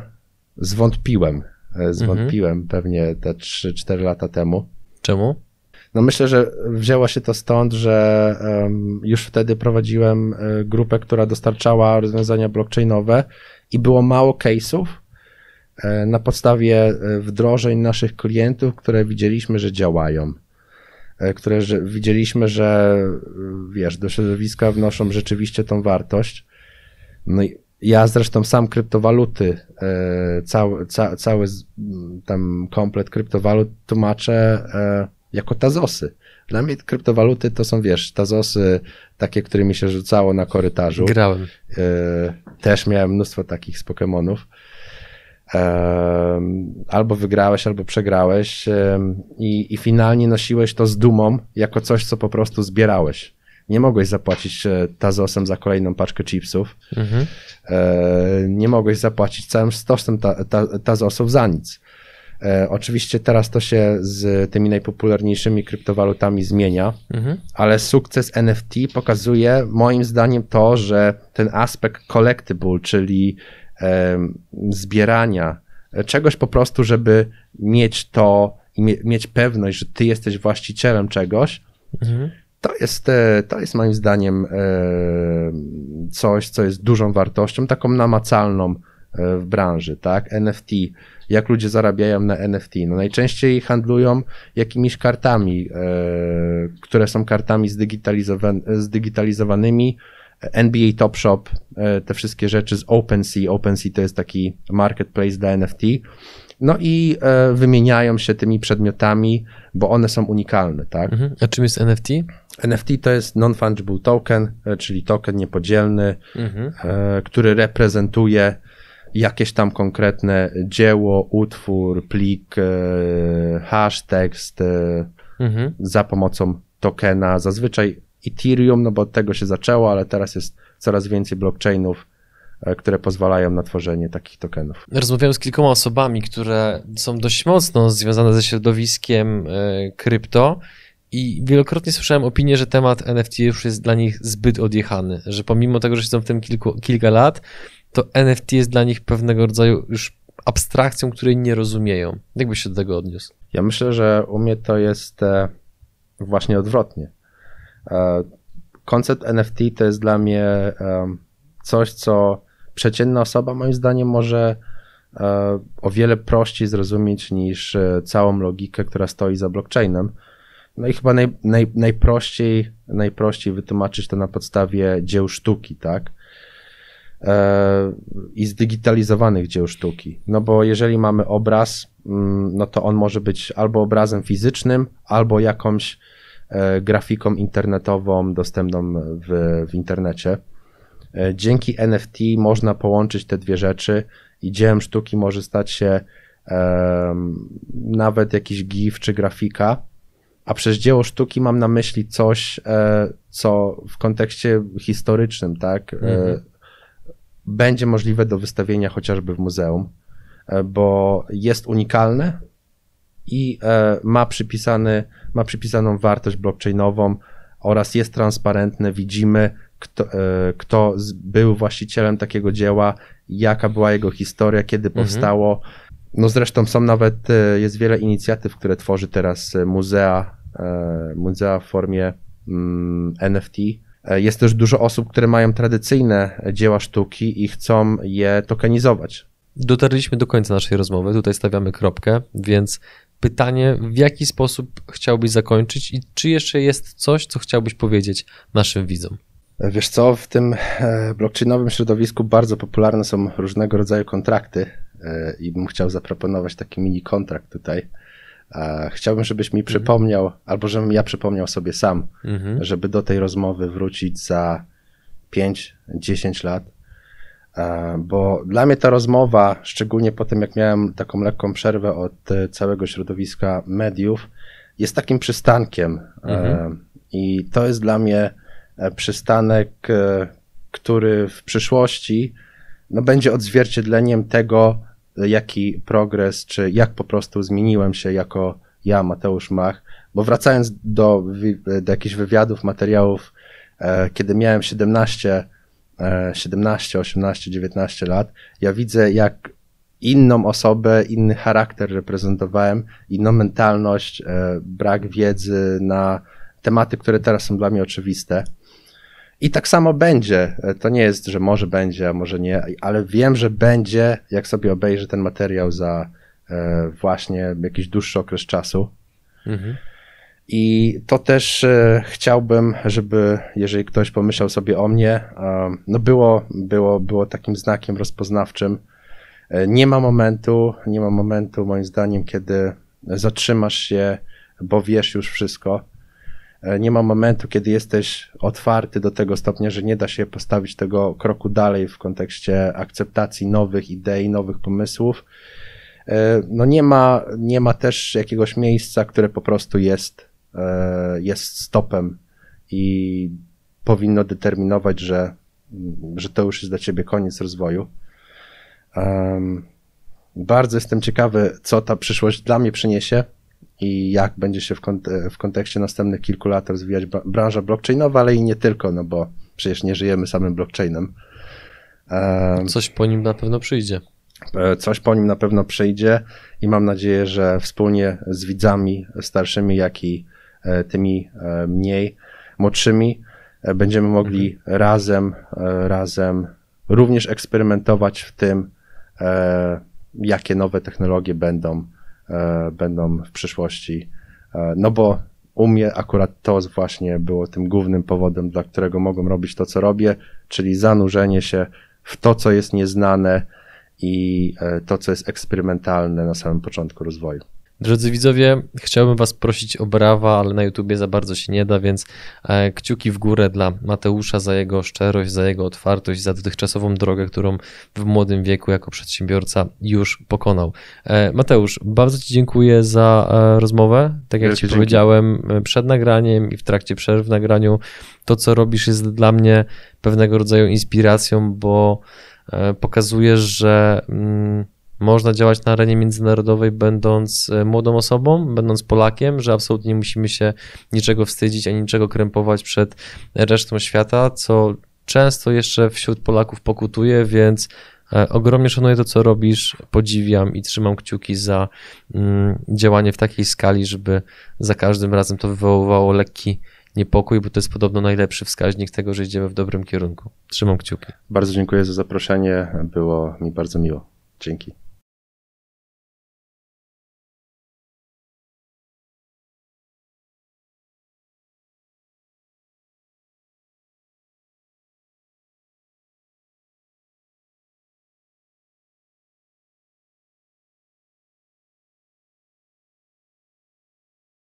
Speaker 2: zwątpiłem. E, zwątpiłem mhm. pewnie te 3-4 lata temu.
Speaker 1: Czemu?
Speaker 2: No myślę, że wzięło się to stąd, że już wtedy prowadziłem e, grupę, która dostarczała rozwiązania blockchainowe i było mało case'ów na podstawie wdrożeń naszych klientów, które widzieliśmy, że działają. Które że widzieliśmy, że wiesz, do środowiska wnoszą rzeczywiście tą wartość. No i ja zresztą sam kryptowaluty, e, cały, ca, cały tam komplet kryptowalut tłumaczę e, jako tazosy. Dla mnie kryptowaluty to są, wiesz, tazosy takie, którymi się rzucało na korytarzu.
Speaker 1: Grałem.
Speaker 2: E, też miałem mnóstwo takich z Pokémonów. Albo wygrałeś, albo przegrałeś i, i finalnie nosiłeś to z dumą jako coś, co po prostu zbierałeś nie mogłeś zapłacić e, Tazosem za kolejną paczkę chipsów, mhm. E, nie mogłeś zapłacić całym stosem ta, ta, Tazosów za nic. E, oczywiście teraz to się z tymi najpopularniejszymi kryptowalutami zmienia, mhm. ale sukces NFT pokazuje moim zdaniem to, że ten aspekt collectible, czyli zbierania czegoś po prostu, żeby mieć to i mie mieć pewność, że ty jesteś właścicielem czegoś, mhm to jest, e, to jest moim zdaniem e, coś, co jest dużą wartością, taką namacalną e, w branży, tak? NFT. Jak ludzie zarabiają na NFT? No najczęściej handlują jakimiś kartami, które są kartami zdigitalizowanymi. NBA Top Shop, te wszystkie rzeczy z OpenSea. OpenSea to jest taki marketplace dla NFT. No i wymieniają się tymi przedmiotami, bo one są unikalne, tak? Mhm.
Speaker 1: A czym jest NFT?
Speaker 2: NFT to jest non-fungible token, e, czyli token niepodzielny, mhm. E, który reprezentuje jakieś tam konkretne dzieło, utwór, plik, e, hash, tekst mhm. za pomocą tokena. Zazwyczaj Ethereum, no bo od tego się zaczęło, ale teraz jest coraz więcej blockchainów, które pozwalają na tworzenie takich tokenów.
Speaker 1: Rozmawiałem z kilkoma osobami, które są dość mocno związane ze środowiskiem krypto i wielokrotnie słyszałem opinię, że temat NFT już jest dla nich zbyt odjechany, że pomimo tego, że siedzą w tym kilku, kilka lat, to NFT jest dla nich pewnego rodzaju już abstrakcją, której nie rozumieją. Jak byś się do tego odniósł?
Speaker 2: Ja myślę, że u mnie to jest e, właśnie odwrotnie. E, koncept NFT to jest dla mnie e, coś, co przeciętna osoba moim zdaniem może o wiele prościej zrozumieć niż całą logikę, która stoi za blockchainem no i chyba naj, naj, najprościej, najprościej wytłumaczyć to na podstawie dzieł sztuki, tak? E, I zdigitalizowanych dzieł sztuki. No bo jeżeli mamy obraz, mm, no to on może być albo obrazem fizycznym, albo jakąś e, grafiką internetową dostępną w, w internecie. E, dzięki NFT można połączyć te dwie rzeczy i dziełem sztuki może stać się um, nawet jakiś GIF czy grafika, a przez dzieło sztuki mam na myśli coś, e, co w kontekście historycznym, tak, e, mhm. będzie możliwe do wystawienia chociażby w muzeum, e, bo jest unikalne i ma, przypisany, ma przypisaną wartość blockchainową oraz jest transparentne. Widzimy, kto, e, kto był właścicielem takiego dzieła, jaka była jego historia, kiedy mhm. powstało. No zresztą są nawet, e, jest wiele inicjatyw, które tworzy teraz muzea, muzea w formie mm, NFT. Jest też dużo osób, które mają tradycyjne dzieła sztuki i chcą je tokenizować.
Speaker 1: Dotarliśmy do końca naszej rozmowy, tutaj stawiamy kropkę, więc pytanie, w jaki sposób chciałbyś zakończyć i czy jeszcze jest coś, co chciałbyś powiedzieć naszym widzom?
Speaker 2: Wiesz co, w tym e, blockchainowym środowisku bardzo popularne są różnego rodzaju kontrakty e, i bym chciał zaproponować taki mini kontrakt tutaj. Chciałbym, żebyś mi mhm. przypomniał, albo żebym ja przypomniał sobie sam, mhm. żeby do tej rozmowy wrócić za 5-10 lat E, bo dla mnie ta rozmowa, szczególnie po tym, jak miałem taką lekką przerwę od e, całego środowiska mediów, jest takim przystankiem. E, mhm. I to jest dla mnie przystanek, który w przyszłości no, będzie odzwierciedleniem tego, jaki progres, czy jak po prostu zmieniłem się jako ja, Mateusz Mach. Bo wracając do, do jakichś wywiadów, materiałów, kiedy miałem 17 17, 18, 19 lat, ja widzę, jak inną osobę, inny charakter reprezentowałem, inną mentalność, e, brak wiedzy na tematy, które teraz są dla mnie oczywiste. I tak samo będzie. E, to nie jest, że może będzie, a może nie, ale wiem, że będzie, jak sobie obejrzę ten materiał za e, właśnie jakiś dłuższy okres czasu. Mhm. I to też e, chciałbym, żeby jeżeli ktoś pomyślał sobie o mnie, no było, było, było takim znakiem rozpoznawczym. E, nie ma momentu, nie ma momentu moim zdaniem, kiedy zatrzymasz się, bo wiesz już wszystko. E, nie ma momentu, kiedy jesteś otwarty do tego stopnia, że nie da się postawić tego kroku dalej w kontekście akceptacji nowych idei, nowych pomysłów. No nie ma, nie ma też jakiegoś miejsca, które po prostu jest E, jest stopem i powinno determinować, że, że to już jest dla ciebie koniec rozwoju. bardzo jestem ciekawy, co ta przyszłość dla mnie przyniesie i jak będzie się w, kont w kontekście następnych kilku lat rozwijać branża blockchainowa, ale i nie tylko, no bo przecież nie żyjemy samym blockchainem.
Speaker 1: Coś po nim na pewno przyjdzie.
Speaker 2: E, coś po nim na pewno przyjdzie i mam nadzieję, że wspólnie z widzami starszymi, jak i E, tymi e, mniej młodszymi e, będziemy mogli mhm. razem, razem również eksperymentować w tym, jakie nowe technologie będą, będą w przyszłości. No bo u mnie akurat to właśnie było tym głównym powodem, dla którego mogłem robić to, co robię, czyli zanurzenie się w to, co jest nieznane i to, co jest eksperymentalne na samym początku rozwoju.
Speaker 1: Drodzy widzowie, chciałbym Was prosić o brawa, ale na YouTubie za bardzo się nie da, więc e, kciuki w górę dla Mateusza za jego szczerość, za jego otwartość, za dotychczasową drogę, którą w młodym wieku jako przedsiębiorca już pokonał. E, Mateusz, bardzo Ci dziękuję za e, rozmowę. Tak jak Wielkie Ci dzięki. powiedziałem przed nagraniem i w trakcie przerw w nagraniu, to co robisz jest dla mnie pewnego rodzaju inspiracją, bo pokazujesz, że. Mm, można działać na arenie międzynarodowej, będąc e, młodą osobą, będąc Polakiem, że absolutnie nie musimy się niczego wstydzić ani niczego krępować przed resztą świata, co często jeszcze wśród Polaków pokutuje, więc e, ogromnie szanuję to, co robisz, podziwiam i trzymam kciuki za mm, działanie w takiej skali, żeby za każdym razem to wywoływało lekki niepokój, bo to jest podobno najlepszy wskaźnik tego, że idziemy w dobrym kierunku. Trzymam kciuki.
Speaker 2: Bardzo dziękuję za zaproszenie, było mi bardzo miło. Dzięki.